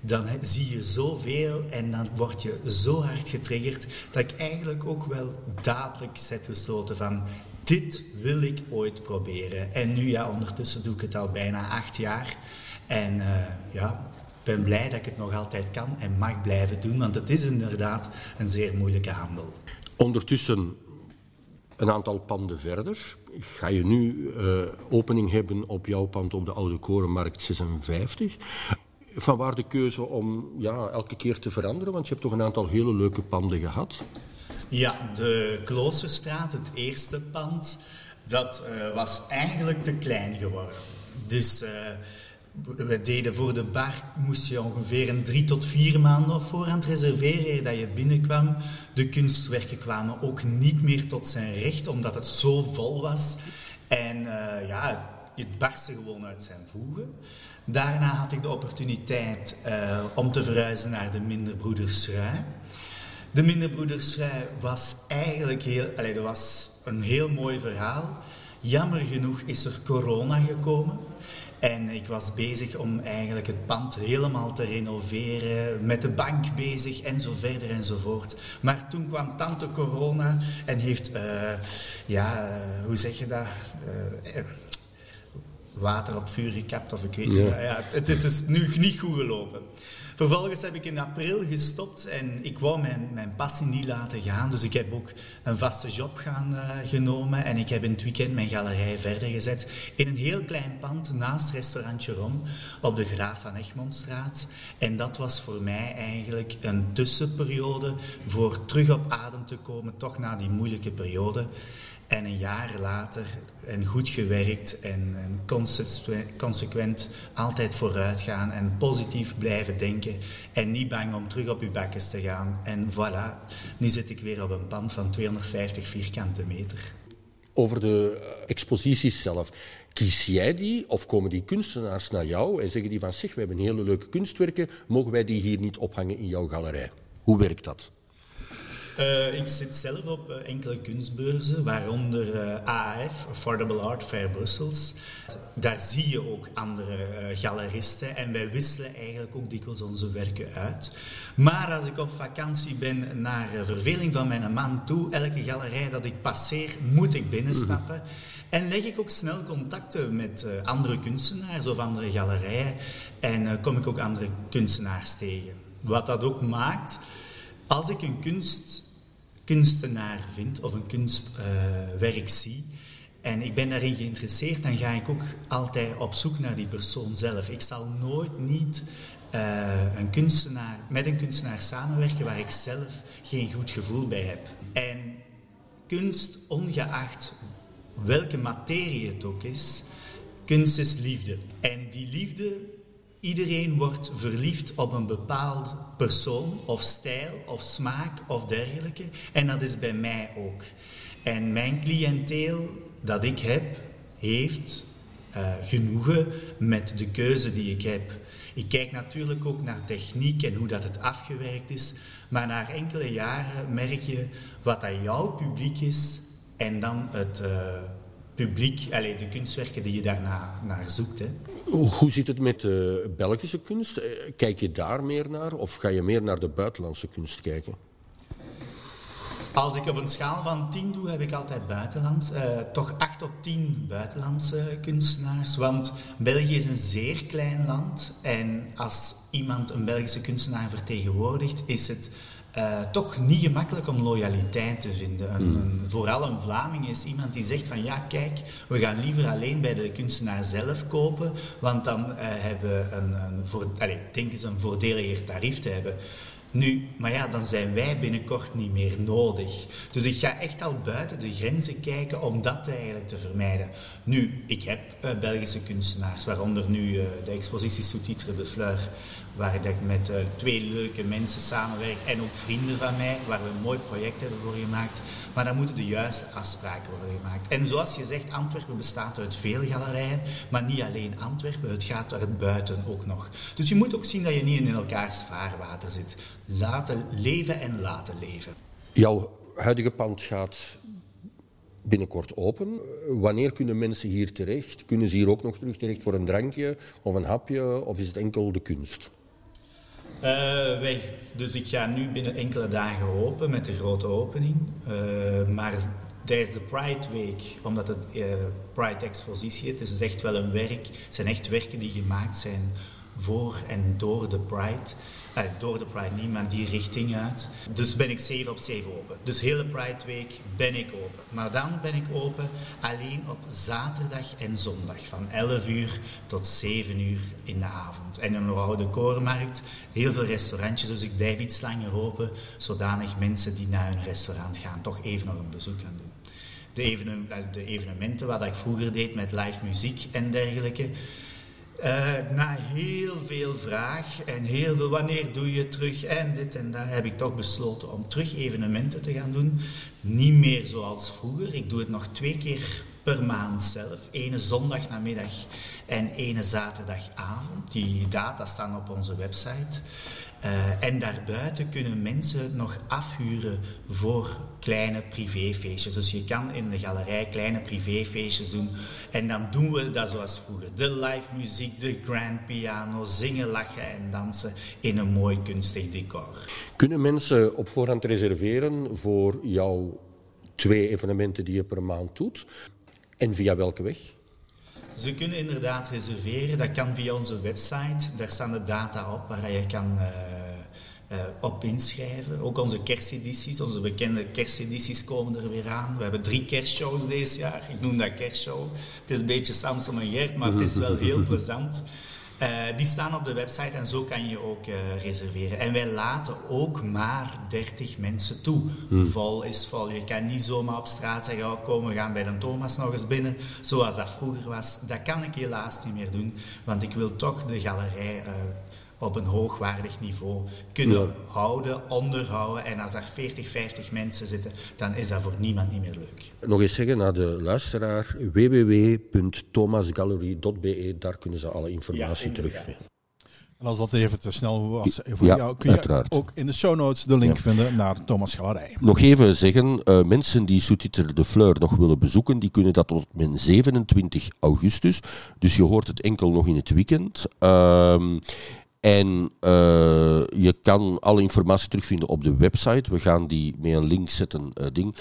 dan zie je zoveel en dan word je zo hard getriggerd dat ik eigenlijk ook wel dadelijk heb besloten van dit wil ik ooit proberen. En nu ja, ondertussen doe ik het al bijna acht jaar. En eh, ja, ik ben blij dat ik het nog altijd kan en mag blijven doen, want het is inderdaad een zeer moeilijke handel. Ondertussen een aantal panden verder. Ga je nu eh, opening hebben op jouw pand op de Oude Korenmarkt 56? Van waar de keuze om ja, elke keer te veranderen? Want je hebt toch een aantal hele leuke panden gehad. Ja, de Kloosterstraat, het eerste pand, dat eh, was eigenlijk te klein geworden. Dus eh, we deden voor de bar, moest je ongeveer een drie tot vier maanden op voorhand reserveren dat je binnenkwam. De kunstwerken kwamen ook niet meer tot zijn recht, omdat het zo vol was. En eh, ja, het barstte gewoon uit zijn voegen. Daarna had ik de opportuniteit eh, om te verhuizen naar de Minderbroeders Schrui. De Minderbroedersvrij was eigenlijk heel, allee, dat was een heel mooi verhaal. Jammer genoeg is er corona gekomen. En ik was bezig om eigenlijk het pand helemaal te renoveren, met de bank bezig en zo verder enzovoort. Maar toen kwam tante corona en heeft, eh, ja, eh, hoe zeg je dat? Eh, water op vuur gekapt of ik weet niet. Ja. Ja, het, het is nu niet goed gelopen. Vervolgens heb ik in april gestopt en ik wou mijn, mijn passie niet laten gaan. Dus ik heb ook een vaste job gaan, eh, genomen en ik heb in het weekend mijn galerij verder gezet in een heel klein pand naast restaurant Jeroen op de Graaf van Egmondstraat. En dat was voor mij eigenlijk een tussenperiode voor terug op adem te komen, toch na die moeilijke periode. En een jaar later, en goed gewerkt en, en consequent altijd vooruit gaan en positief blijven denken en niet bang om terug op uw bakjes te gaan. En voilà, nu zit ik weer op een pand van 250 vierkante meter. Over de exposities zelf. Kies jij die of komen die kunstenaars naar jou en zeggen die van zich, we hebben hele leuke kunstwerken, mogen wij die hier niet ophangen in jouw galerij? Hoe werkt dat? Uh, ik zit zelf op uh, enkele kunstbeurzen, waaronder uh, eh, AAF, Affordable Art Fair Brussels. Daar zie je ook andere galeristen en wij wisselen eigenlijk ook dikwijls onze werken uit. Maar als ik op vakantie ben naar verveling van mijn man toe, elke galerij dat ik passeer, moet ik binnenstappen. En leg ik ook snel contacten met andere kunstenaars of andere galerijen en kom ik ook andere kunstenaars tegen. Wat dat ook maakt als ik een kunst, kunstenaar vind of een kunstwerk zie en ik ben daarin geïnteresseerd, dan ga ik ook altijd op zoek naar die persoon zelf. Ik zal nooit niet uh, een kunstenaar, met een kunstenaar samenwerken waar ik zelf geen goed gevoel bij heb. En kunst, ongeacht welke materie het ook is, kunst is liefde. En die liefde Iedereen wordt verliefd op een bepaald persoon of stijl of smaak of dergelijke. En dat is bij mij ook. En mijn cliënteel dat ik heb, heeft uh, genoegen met de keuze die ik heb. Ik kijk natuurlijk ook naar techniek en hoe dat het afgewerkt is. Maar na enkele jaren merk je wat dat jouw publiek is en dan het uh, publiek, allez, de kunstwerken die je daarna naar zoekt. Hè. Hoe zit het met de Belgische kunst? Eh, kijk je daar meer naar of ga je meer naar de buitenlandse kunst kijken? Als ik op een schaal van 10 doe, heb ik altijd buitenlands. Uh, toch 8 op 10 buitenlandse kunstenaars. Want België is een zeer klein land. En als iemand een Belgische kunstenaar vertegenwoordigt, is het uh, toch niet gemakkelijk om loyaliteit te vinden. Een, hmm. vooral een Vlaming is iemand die zegt van ja, kijk, we gaan liever alleen bij de kunstenaar zelf kopen, want dan uh, hebben we een, een, voor, allez, denk eens een voordeliger tarief te hebben. Nu, maar ja, dan zijn wij binnenkort niet meer nodig. Dus ik ga echt al buiten de grenzen kijken om dat eigenlijk te vermijden. Nu, ik heb uh, Belgische kunstenaars, waaronder nu uh, de expositie Sous-titre de Fleur, waar ik met uh, twee leuke mensen samenwerk en ook vrienden van mij, waar we een mooi project hebben voor gemaakt. Maar dan moeten de juiste afspraken worden gemaakt. En zoals je zegt, Antwerpen bestaat uit veel galerijen, maar niet alleen Antwerpen, het gaat daar buiten ook nog. Dus je moet ook zien dat je niet in elkaars vaarwater zit. Laten leven en laten leven. Jouw huidige pand gaat binnenkort open. Wanneer kunnen mensen hier terecht? Kunnen ze hier ook nog terug terecht voor een drankje of een hapje? Of is het enkel de kunst? Uh, weg. Dus ik ga nu binnen enkele dagen open met de grote opening. Uh, maar tijdens de Pride Week, omdat het uh, Pride Expositie is, het is echt wel een werk. Het zijn echt werken die gemaakt zijn voor en door de Pride. Uh, door de Pride niet, maar die richting uit. Dus ben ik 7 op 7 open. Dus hele Pride Week ben ik open. Maar dan ben ik open alleen op zaterdag en zondag. Van 11 uur tot 7 uur in de avond. En een oude korenmarkt, heel veel restaurantjes. Dus ik blijf iets langer open. Zodanig mensen die naar hun restaurant gaan toch even nog een bezoek gaan doen. De, de evenementen wat ik vroeger deed met live muziek en dergelijke uh, na heel veel vraag en heel veel wanneer doe je terug en dit en dat, heb ik toch besloten om terug evenementen te gaan doen. Niet meer zoals vroeger. Ik doe het nog twee keer per maand zelf. Ene zondagnamiddag en ene zaterdagavond. Die data staan op onze website. Uh, en daarbuiten kunnen mensen nog afhuren voor kleine privéfeestjes. Dus je kan in de galerij kleine privéfeestjes doen. En dan doen we dat zoals vroeger. De live muziek, de grand piano, zingen, lachen en dansen in een mooi kunstig decor. Kunnen mensen op voorhand reserveren voor jouw twee evenementen die je per maand doet? En via welke weg? Ze kunnen inderdaad reserveren. Dat kan via onze website. Daar staan de data op waar je kan uh, uh, op inschrijven. Ook onze kerstedities, onze bekende kerstedities komen er weer aan. We hebben drie kerstshows deze jaar. Ik noem dat kerstshow. Het is een beetje Samson en Gert, maar het is wel heel plezant. Die staan op de website en zo kan je ook reserveren. En wij laten ook maar 30 mensen toe. Hmm. Vol is vol. Je kan niet zomaar op straat zeggen, oh, kom, we gaan bij de Thomas nog eens binnen. Zoals dat vroeger was. Dat kan ik helaas niet meer doen, want ik wil toch de galerij op een hoogwaardig niveau kunnen houden, onderhouden. En als er 40, 50 mensen zitten, dan is dat voor niemand niet meer leuk. Nog eens zeggen naar de luisteraar, www.thomasgallery.be, daar kunnen ze alle informatie ja, terugvinden. En als dat even te snel was voor jou, kun je ook in de show notes de link vinden naar Thomas Galerij. Nog even zeggen, uh, mensen die Soutiter de Fleur nog willen bezoeken, die kunnen dat tot mijn 27 augustus. Dus je hoort het enkel nog in het weekend. Uh, en uh, je kan alle informatie terugvinden op de website. We gaan die met een link zetten. Uh, ding.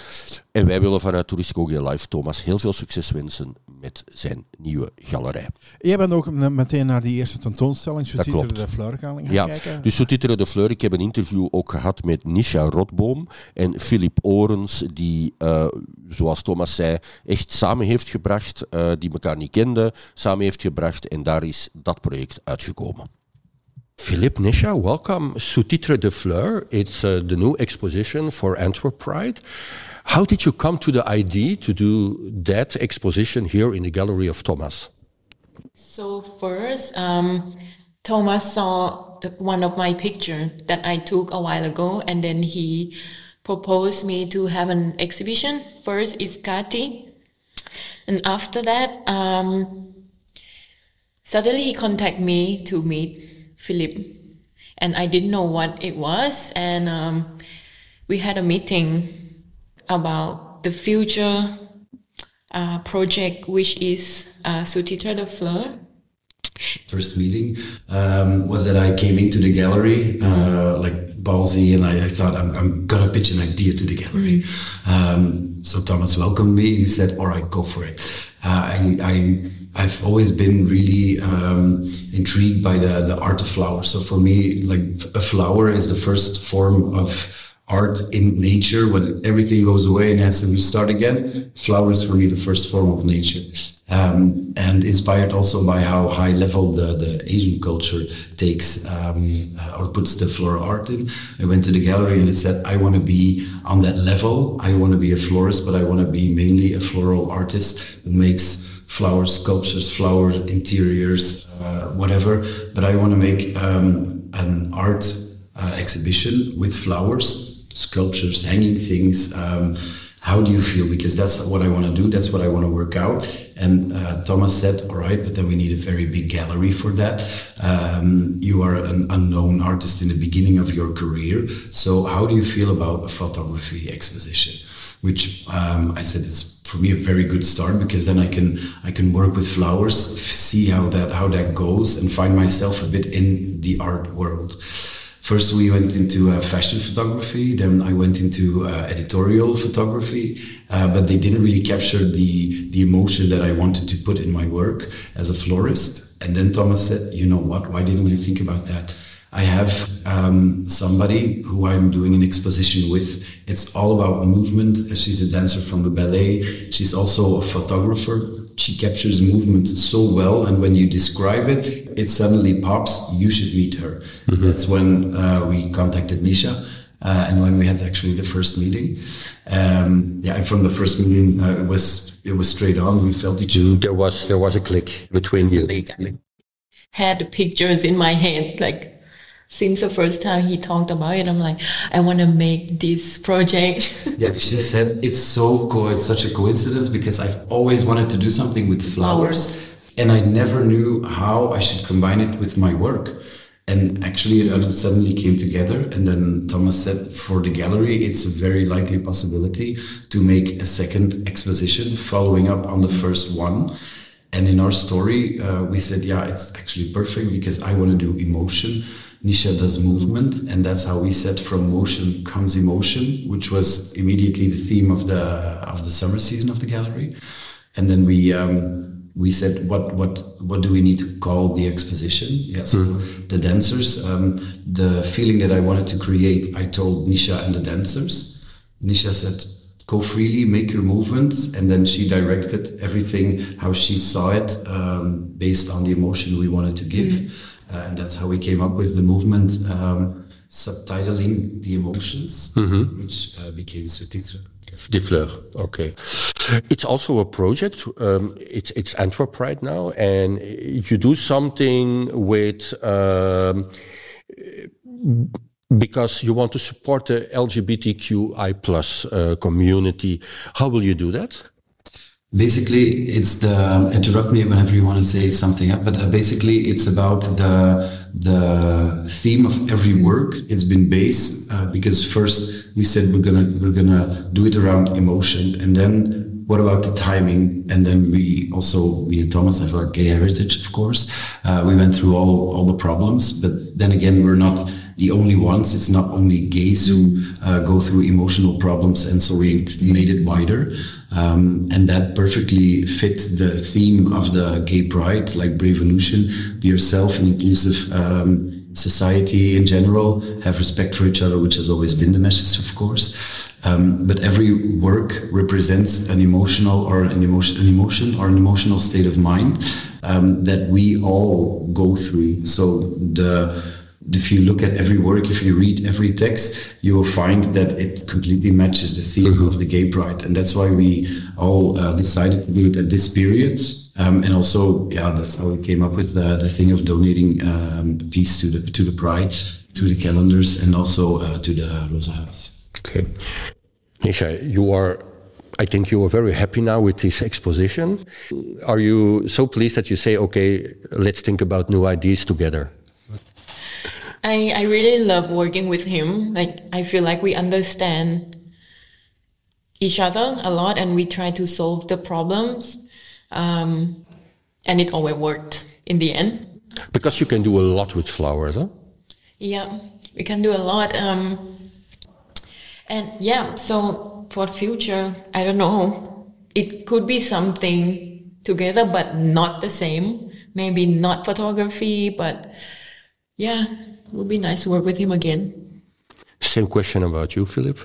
En wij willen vanuit Toeristico Live Thomas heel veel succes wensen met zijn nieuwe galerij. Jij bent ook meteen naar die eerste tentoonstelling, Soutitere de Fleur, gaan ja, kijken? Dus Soutitere de Fleur, ik heb een interview ook gehad met Nisha Rotboom en Philip Orens, die, uh, zoals Thomas zei, echt samen heeft gebracht, die elkaar niet kenden, samen heeft gebracht en daar is dat project uitgekomen. Philippe Nisha, welcome. Sous-titre de Fleur, it's uh, the new exposition for Antwerp Pride. How did you come to the idea to do that exposition here in the Gallery of Thomas? So first, um, Thomas saw the, one of my pictures that I took a while ago, and then he proposed me to have an exhibition. First is Kati, and after that, um, suddenly he contacted me to meet Philip, and I didn't know what it was. And um, we had a meeting about the future uh, project, which is uh, Sous-titre de Fleur. First meeting um, was that I came into the gallery uh, like ballsy, and I, I thought I'm, I'm, gonna pitch an idea to the gallery. Mm-hmm. Um, so Thomas welcomed me and he said, "All right, go for it." Uh, I, I I've always been really um, intrigued by the the art of flowers. So for me, like a flower is the first form of art in nature. When everything goes away and has to restart again, flowers for me the first form of nature. Um, and inspired also by how high level the, the Asian culture takes um, uh, or puts the floral art in. I went to the gallery and it said, I want to be on that level. I want to be a florist, but I want to be mainly a floral artist who makes flowers, sculptures, flower interiors, uh, whatever. But I want to make um, an art uh, exhibition with flowers, sculptures, hanging things. Um, how do you feel? Because that's what I want to do. That's what I want to work out. And uh, Thomas said, all right, but then we need a very big gallery for that. Um, you are an unknown artist in the beginning of your career. So how do you feel about a photography exposition? Which um, I said is for me a very good start because then I can I can work with flowers, see how that how that goes, and find myself a bit in the art world. First, we went into uh, fashion photography. Then I went into uh, editorial photography, uh, but they didn't really capture the the emotion that I wanted to put in my work as a florist. And then Thomas said, "You know what? Why didn't we think about that?" I have um, somebody who I'm doing an exposition with. It's all about movement. She's a dancer from the ballet. She's also a photographer. She captures movement so well, and when you describe it, it suddenly pops. You should meet her. Mm-hmm. That's when uh, we contacted Nisha. Uh, and when we had actually the first meeting, um, yeah, and from the first meeting, uh, it was it was straight on. We felt each other. There was there was a click between you. Had the pictures in my head, like since the first time he talked about it, I'm like, I want to make this project. yeah, she said it's so cool. It's such a coincidence because I've always wanted to do something with flowers, and I never knew how I should combine it with my work. And actually, it suddenly came together. And then Thomas said, for the gallery, it's a very likely possibility to make a second exposition following up on the first one. And in our story, uh, we said, yeah, it's actually perfect because I want to do emotion Nisha does movement, and that's how we said from motion comes emotion, which was immediately the theme of the of the summer season of the gallery. And then we um, we said, what what what do we need to call the exposition? Yeah, so mm. the dancers. Um, the feeling that I wanted to create, I told Nisha and the dancers. Nisha said, go freely, make your movements, and then she directed everything how she saw it um, based on the emotion we wanted to give, mm-hmm. Uh, and that's how we came up with the movement, um, subtitling the emotions, mm-hmm. which uh, became sous-titres. De Fleur, okay. It's also a project. Um, it's it's Antwerp right now, and you do something with. Um, because you want to support the LGBTQI plus uh, community. How will you do that? Basically, it's the interrupt me whenever you want to say something. But uh, basically, it's about the the theme of every work. It's been based uh, because first we said we're gonna we're gonna do it around emotion, and then what about the timing? And then we also me and Thomas have our gay heritage, of course. Uh, we went through all all the problems, but then again, we're not the only ones. It's not only gays who uh, go through emotional problems, and so we made it wider. Um, and that perfectly fit the theme of the gay pride, like brave Bravevolution, be yourself, an inclusive um, society in general, have respect for each other, which has always been the message, of course. Um, but every work represents an emotional or an emotion, an emotion or an emotional state of mind um, that we all go through. So the if you look at every work, if you read every text, you will find that it completely matches the theme mm-hmm. of the gay pride, and that's why we all uh, decided to do it at this period. Um, and also, yeah, that's how we came up with the, the thing of donating um, a piece to the to the pride, to the calendars, and also uh, to the Rosa House. Okay, Nisha, you are I think you are very happy now with this exposition. Are you so pleased that you say, okay, let's think about new ideas together? I, I really love working with him. Like I feel like we understand each other a lot and we try to solve the problems. Um, and it always worked in the end. Because you can do a lot with flowers, huh? Yeah, we can do a lot. Um, and yeah, so for future, I don't know. It could be something together, but not the same. Maybe not photography, but yeah, it would be nice to work with him again. Same question about you, Philip.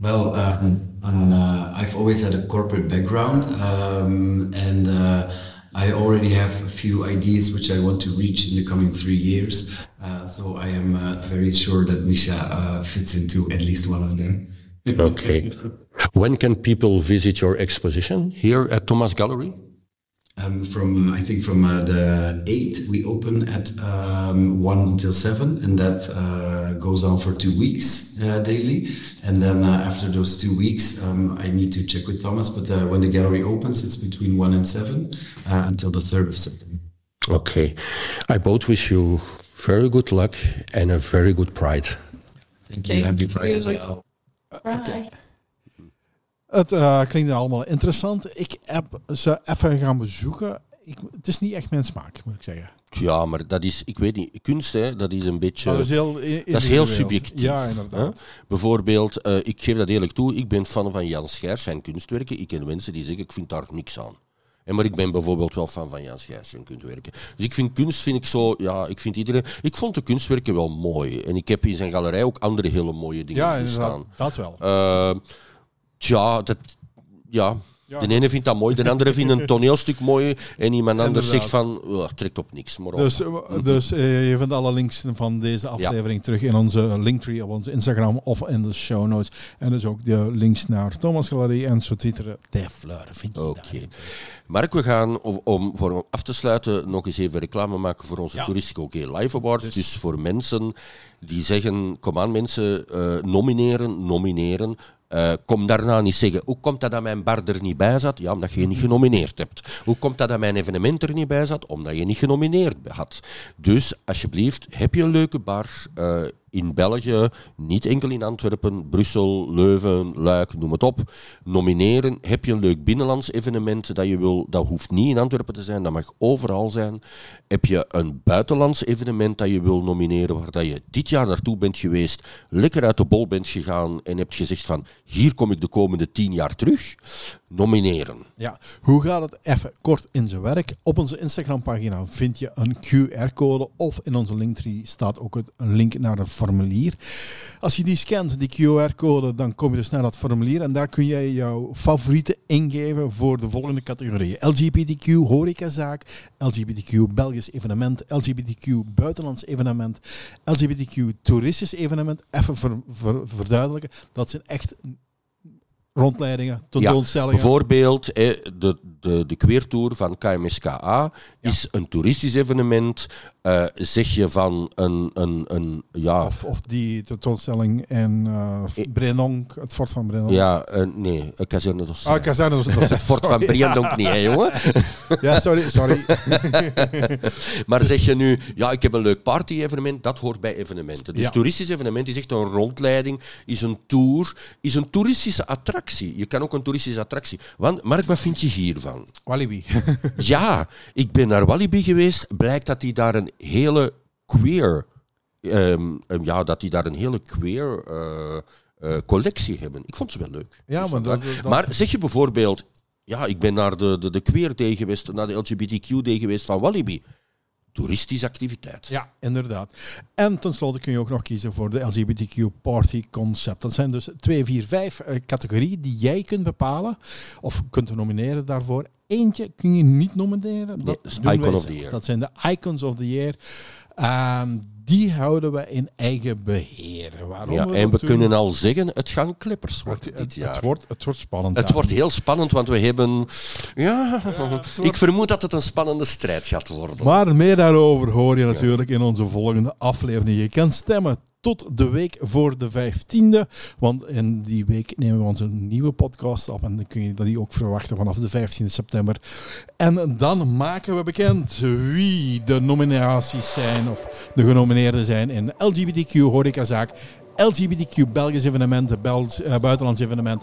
Well, um, uh, I've always had a corporate background, um, and uh, I already have a few ideas which I want to reach in the coming three years. Uh, so I am uh, very sure that Misha uh, fits into at least one of them. okay. When can people visit your exposition here at Thomas Gallery? Um, from I think from uh, the eighth we open at um, one until seven, and that uh, goes on for two weeks uh, daily. And then uh, after those two weeks, um, I need to check with Thomas. But uh, when the gallery opens, it's between one and seven uh, until the third of September. Okay, I both wish you very good luck and a very good Pride. Thank you. Happy Pride as well. Bye. Het uh, klinkt allemaal interessant. Ik heb ze even gaan bezoeken. Ik, het is niet echt mijn smaak, moet ik zeggen. Ja, maar dat is, ik weet niet, kunst, hè, dat is een beetje. Dat is heel, dat is heel subjectief. Ja, inderdaad. Hè? Bijvoorbeeld, uh, ik geef dat eerlijk toe, ik ben fan van Jan Schijrs zijn kunstwerken. Ik ken mensen die zeggen, ik vind daar niks aan. En maar ik ben bijvoorbeeld wel fan van Jan Schijrs zijn kunstwerken. Dus ik vind kunst, vind ik zo, ja, ik vind iedereen. Ik vond de kunstwerken wel mooi. En ik heb in zijn galerij ook andere hele mooie dingen ja, staan. dat wel. Uh, Tja, dat, ja. de ene vindt dat mooi, de andere vindt een toneelstuk mooi en iemand anders zegt van, oh, trekt op niks. Maar dus eh, dus uh, je vindt alle links van deze aflevering terug in onze linktree op onze Instagram of in de show notes. En dus ook de links naar Thomas Galerie en zo titelen De Fleur vind je Oké. Mark, we gaan om, om, voor af te sluiten nog eens even reclame maken voor onze ja. Toeristico OK Live Awards. Dus, dus, voor mensen die zeggen, kom aan mensen, uh, nomineren, nomineren. Uh, kom daarna niet zeggen, hoe komt dat dat mijn bar er niet bij zat? Ja, omdat je niet genomineerd hebt. Hoe komt dat dat mijn evenement er niet bij zat? Omdat je niet genomineerd had. Dus, alsjeblieft, heb je een leuke bar uh, in België, niet enkel in Antwerpen, Brussel, Leuven, Luik, noem het op. Nomineren. Heb je een leuk binnenlands evenement dat je wil, dat hoeft niet in Antwerpen te zijn, dat mag overal zijn. Heb je een buitenlands evenement dat je wil nomineren, waar dat je dit jaar naartoe bent geweest, lekker uit de bol bent gegaan en hebt gezegd van hier kom ik de komende tien jaar terug. Nomineren. Ja, hoe gaat het even kort in zijn werk? Op onze Instagram-pagina vind je een QR-code of in onze linktree staat ook een link naar een formulier. Als je die scant, die QR-code, dan kom je dus naar dat formulier en daar kun jij jouw favorieten ingeven voor de volgende categorieën. LGBTQ horecazaak, LGBTQ Belgisch evenement, LGBTQ buitenlands evenement, LGBTQ toeristisch evenement. Even verduidelijken, dat zijn echt rondleidingen, tentoonstellingen. Ja, bijvoorbeeld de, de, de queertour van KMSKA is een toeristisch evenement. Uh, zeg je van een... een, een ja. of, of die tentoonstelling in uh, Brenonk, het fort van Brenonk. Ja, uh, nee, Kazerne Ah, Kazerne Het fort van Brenonk niet, hè, jongen? ja, sorry, sorry. maar zeg je nu, ja, ik heb een leuk party-evenement, dat hoort bij evenementen. Dus toeristisch evenement is echt een rondleiding, is een tour, is een toeristische attractie. Je kan ook een toeristische attractie. Want, Mark, wat vind je hiervan? Walibi. ja, ik ben naar Walibi geweest. Blijkt dat die daar een hele queer... Um, ja, dat die daar een hele queer... Uh, uh, collectie hebben. Ik vond ze wel leuk. Ja, maar, dat, maar zeg je bijvoorbeeld, ja, ik ben naar de, de, de Queer Day geweest, naar de LGBTQ Day geweest van Walibi toeristische activiteit. Ja, inderdaad. En tenslotte kun je ook nog kiezen voor de LGBTQ Party Concept. Dat zijn dus twee, vier, vijf uh, categorieën die jij kunt bepalen of kunt nomineren daarvoor. Eentje kun je niet nomineren. Dat, Icon of the Year. dat zijn de Icons of the Year. Um, die houden we in eigen beheer. Waarom ja, en we kunnen al zeggen, het gaan Clippers worden dit jaar. Het wordt, het wordt spannend. Het wordt heel spannend, want we hebben... Ja, ik vermoed dat het een spannende strijd gaat worden. Maar meer daarover hoor je natuurlijk in onze volgende aflevering. Je kan stemmen tot de week voor de 15e. Want in die week nemen we onze nieuwe podcast op. En dan kun je die ook verwachten vanaf de 15 september. En dan maken we bekend wie de nominaties zijn of de genomineerden zijn in LGBTQ horecazaak, LGBTQ Belgisch evenement, Belgisch, uh, buitenlands evenement,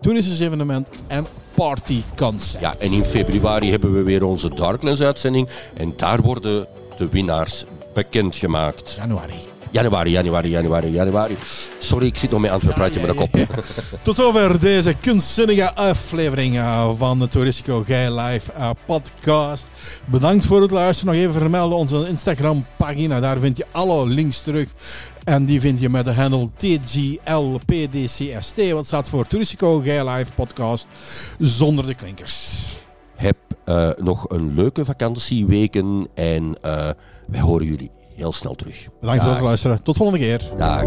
toeristisch evenement en partyconcept. Ja, en in februari hebben we weer onze Darkness uitzending. En daar worden de winnaars bekendgemaakt. Januari. Januari, januari, januari, januari. Sorry, ik zit nog met Antwerpen praatje met de kop. Tot over deze kunstzinnige aflevering eh, van de Touristico Guy Live uh, podcast. Bedankt voor het luisteren. Nog even vermelden onze Instagram pagina. Daar vind je alle links terug. En die vind je met de handle TGLPDCST. Wat staat voor Touristico Guy Live podcast zonder de klinkers. Heb uh, nog een leuke vakantieweken en wij horen jullie heel snel terug. Bedankt voor het luisteren. Tot volgende keer. Dag.